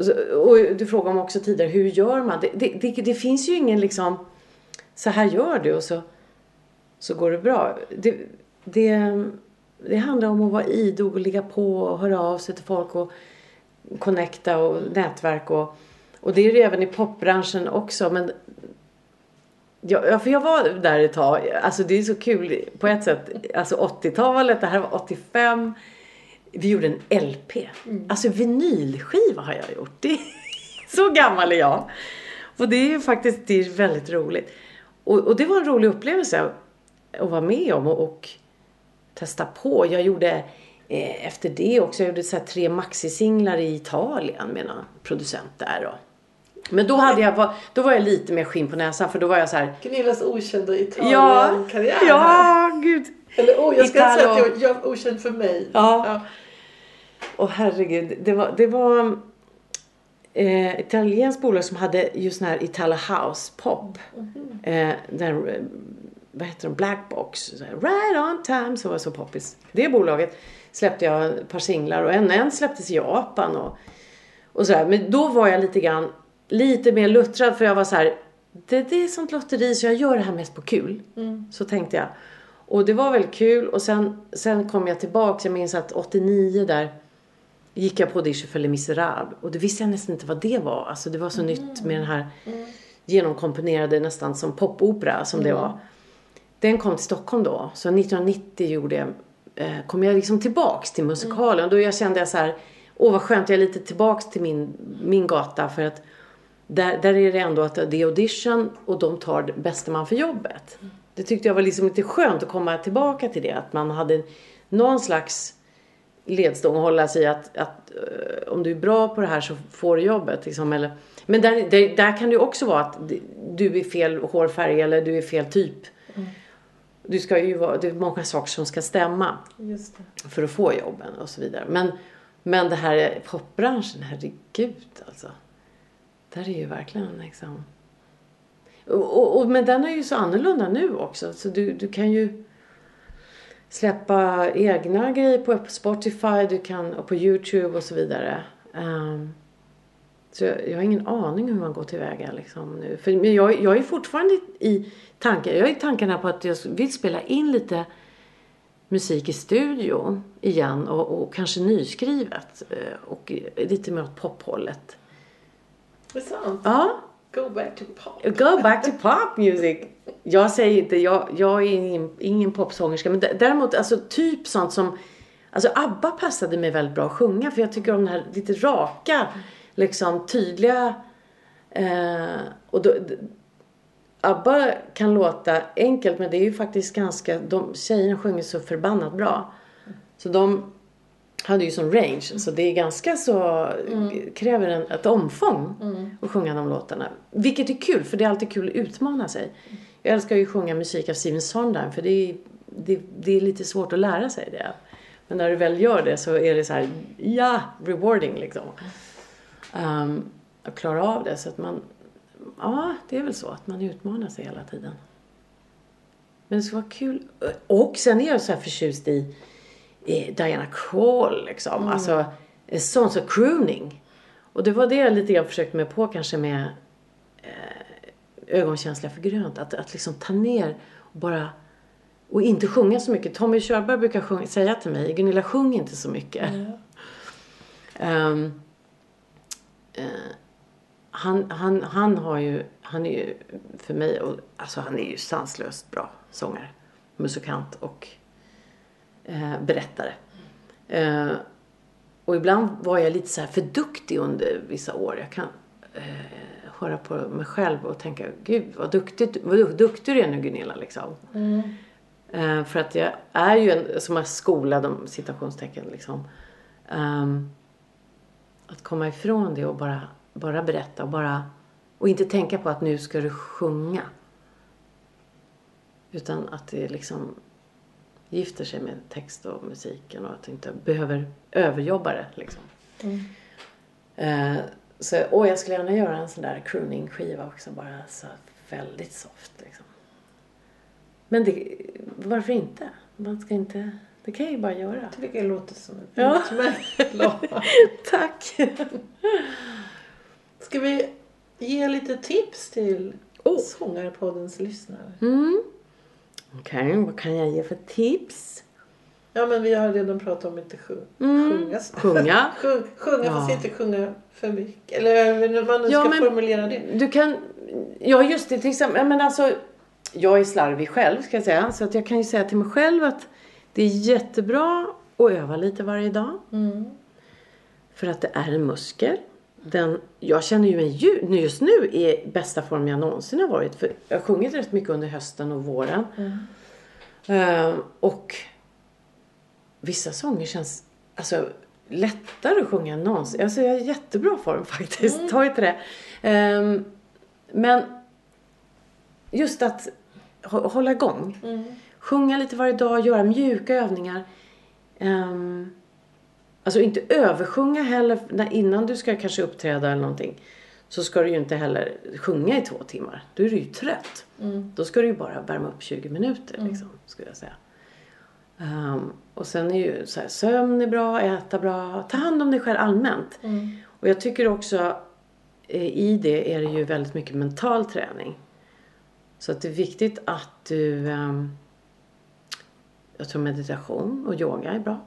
Så- Och du frågade om också tidigare, hur gör man? Det, det, det, det finns ju ingen liksom, så här gör du och så, så går det bra. Det, det, det handlar om att vara idog och ligga på och höra av sig till folk och connecta och nätverk och, och det är det även i popbranschen också men Ja, för jag var där ett tag. Alltså det är så kul på ett sätt. Alltså 80-talet, det här var 85. Vi gjorde en LP. Mm. Alltså vinylskiva har jag gjort. Det är, så gammal är jag. Och det är ju faktiskt det är väldigt roligt. Och, och, det var en rolig upplevelse att vara med om och, och testa på. Jag gjorde eh, efter det också, jag gjorde så tre maxisinglar i Italien med någon producent där. Då. Men då, hade jag, då var jag lite mer skinn på näsan för då var jag så här. Gunillas okända Italien-karriär. Ja, ja, gud. Eller oh, jag ska inte säga att jag, jag är okänd för mig. Ja. ja. Och herregud, det var, det var eh, italienskt bolag som hade just sån här Italo House pop. Mm. Eh, där, eh, vad heter de? Black Box. Right on time som var så poppis. Det bolaget släppte jag ett par singlar och en, en släpptes i Japan och, och sådär. Men då var jag lite grann, lite mer luttrad för jag var så här, det, det är sånt lotteri så jag gör det här mest på kul. Mm. Så tänkte jag. Och det var väldigt kul och sen, sen kom jag tillbaks. Jag minns att 89 där gick jag på audition för Les Misérables och det visste jag nästan inte vad det var. Alltså det var så mm. nytt med den här mm. genomkomponerade nästan som popopera som mm. det var. Den kom till Stockholm då. Så 1990 gjorde jag, eh, kom jag liksom tillbaks till musikalen. Mm. Då jag kände jag så här, åh vad skönt jag är lite tillbaks till min, min gata för att där, där är det ändå att det är audition och de tar bästa man för jobbet. Det tyckte jag var liksom lite skönt att komma tillbaka till det. Att man hade någon slags ledstång att hålla sig i att, att uh, om du är bra på det här så får du jobbet. Liksom, eller, men där, där, där kan det också vara att du är fel hårfärg eller du är fel typ. Mm. Du ska ju vara, det är många saker som ska stämma för att få jobben och så vidare. Men, men det här popbranschen, herregud alltså. Där är ju verkligen liksom... Och, och, och, men den är ju så annorlunda nu också. Så du, du kan ju släppa egna grejer på Spotify du kan, och på Youtube och så vidare. Um, så jag, jag, har ingen aning hur man går tillväga liksom nu. För, men jag, jag är fortfarande i tanken, jag är i tankarna på att jag vill spela in lite musik i studio igen och, och kanske nyskrivet. Eh, och lite mer åt pophållet. Det är sant? Ja. Go back to pop. Go back to pop music. Jag säger inte, jag, jag är ingen, ingen popsångerska. Men däremot alltså typ sånt som, alltså ABBA passade mig väldigt bra att sjunga. För jag tycker om den här lite raka, liksom tydliga. Eh, och då, ABBA kan låta enkelt men det är ju faktiskt ganska, de, tjejerna sjunger så förbannat bra. Så de hade ju sån range. Så det är ganska så, mm. kräver en, ett omfång mm. att sjunga de låtarna. Vilket är kul, för det är alltid kul att utmana sig. Jag älskar ju att sjunga musik av Steven Sondheim, för det är, det, det är lite svårt att lära sig det. Men när du väl gör det så är det så här, ja, rewarding liksom. Um, att klara av det. Så att man, ja, det är väl så att man utmanar sig hela tiden. Men det ska vara kul. Och sen är jag så här förtjust i Diana Krall liksom. Mm. Alltså eh, sånt som crooning. Och det var det jag lite grann försökte mig på kanske med eh, ögonkänsliga för grönt. Att, att liksom ta ner och bara och inte sjunga så mycket. Tommy Körberg brukar sjunga, säga till mig, Gunilla sjung inte så mycket. Mm. um, uh, han, han, han har ju, han är ju för mig, alltså han är ju sanslöst bra sångare, musikant och eh, berättare. Eh, och ibland var jag lite så här för duktig under vissa år. Jag kan eh, höra på mig själv och tänka, gud vad duktig, vad duktig du är nu Gunilla liksom. Mm. Eh, för att jag är ju en som är skolad om citationstecken liksom. Um, att komma ifrån det och bara, bara berätta och bara och inte tänka på att nu ska du sjunga. Utan att det liksom gifter sig med text och musiken och att inte behöver överjobba det liksom. Mm. Uh, så åh, jag skulle gärna göra en sån där crooning-skiva också bara så väldigt soft liksom. Men det, varför inte? Man ska inte, det kan jag ju bara göra. Jag tycker det låter som ett ja. utmärkt Tack! Ska vi ge lite tips till oh. Sångarpoddens lyssnare? Mm. Okej, vad kan jag ge för tips? Ja men vi har redan pratat om inte sjung, Mm. sjunga. Sjunga. Sjung, sjunga Ja. fast inte sjunga för mycket. Eller hur man nu Ja, ska men- formulera det. Du kan, ja just det till exempel, men alltså jag är slarvig själv ska jag säga. Så att jag kan ju säga till mig själv att det är jättebra att öva lite varje dag. Mm. För att det är en muskel. Den, jag känner ju mig ju, just nu i bästa form jag någonsin har varit. För jag har sjungit rätt mycket under hösten och våren. Eh, och vissa sånger känns alltså, lättare att sjunga än någonsin. Alltså jag är i jättebra form faktiskt. Ta inte det. Ehm, men just att hå- hålla igång. Mm. Sjunga lite varje dag, göra mjuka övningar. Um, alltså inte översjunga heller när, innan du ska kanske uppträda eller någonting. Så ska du ju inte heller sjunga i två timmar. Då är du ju trött. Mm. Då ska du ju bara värma upp 20 minuter liksom, skulle jag säga. Ehm, och sen är ju så här, sömn är bra, äta bra, ta hand om dig själv allmänt. Mm. Och jag tycker också eh, i det är det ju väldigt mycket mental träning. Så att det är viktigt att du... ehm, jag tror meditation och yoga är bra.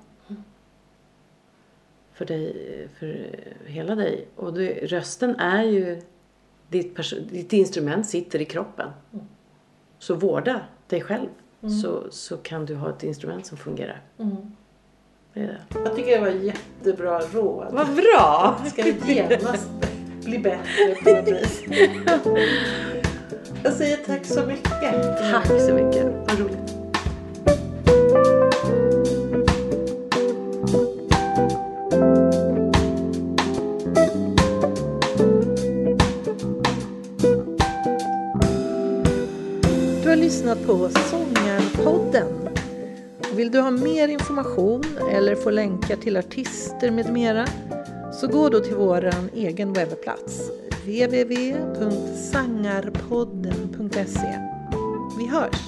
För dig, för hela dig. Och det, rösten är ju... Ditt, ditt instrument sitter i kroppen. Så vårda dig själv. Så, så kan du ha ett instrument som fungerar. Mm. Det är det. Jag tycker det var jättebra råd. Vad bra! Jag ska genast bli bättre på något vis. Jag säger tack så mycket. Tack så mycket. Vad roligt. på Sångarpodden. Vill du ha mer information eller få länkar till artister med mera så gå då till vår egen webbplats www.sangarpodden.se. Vi hörs!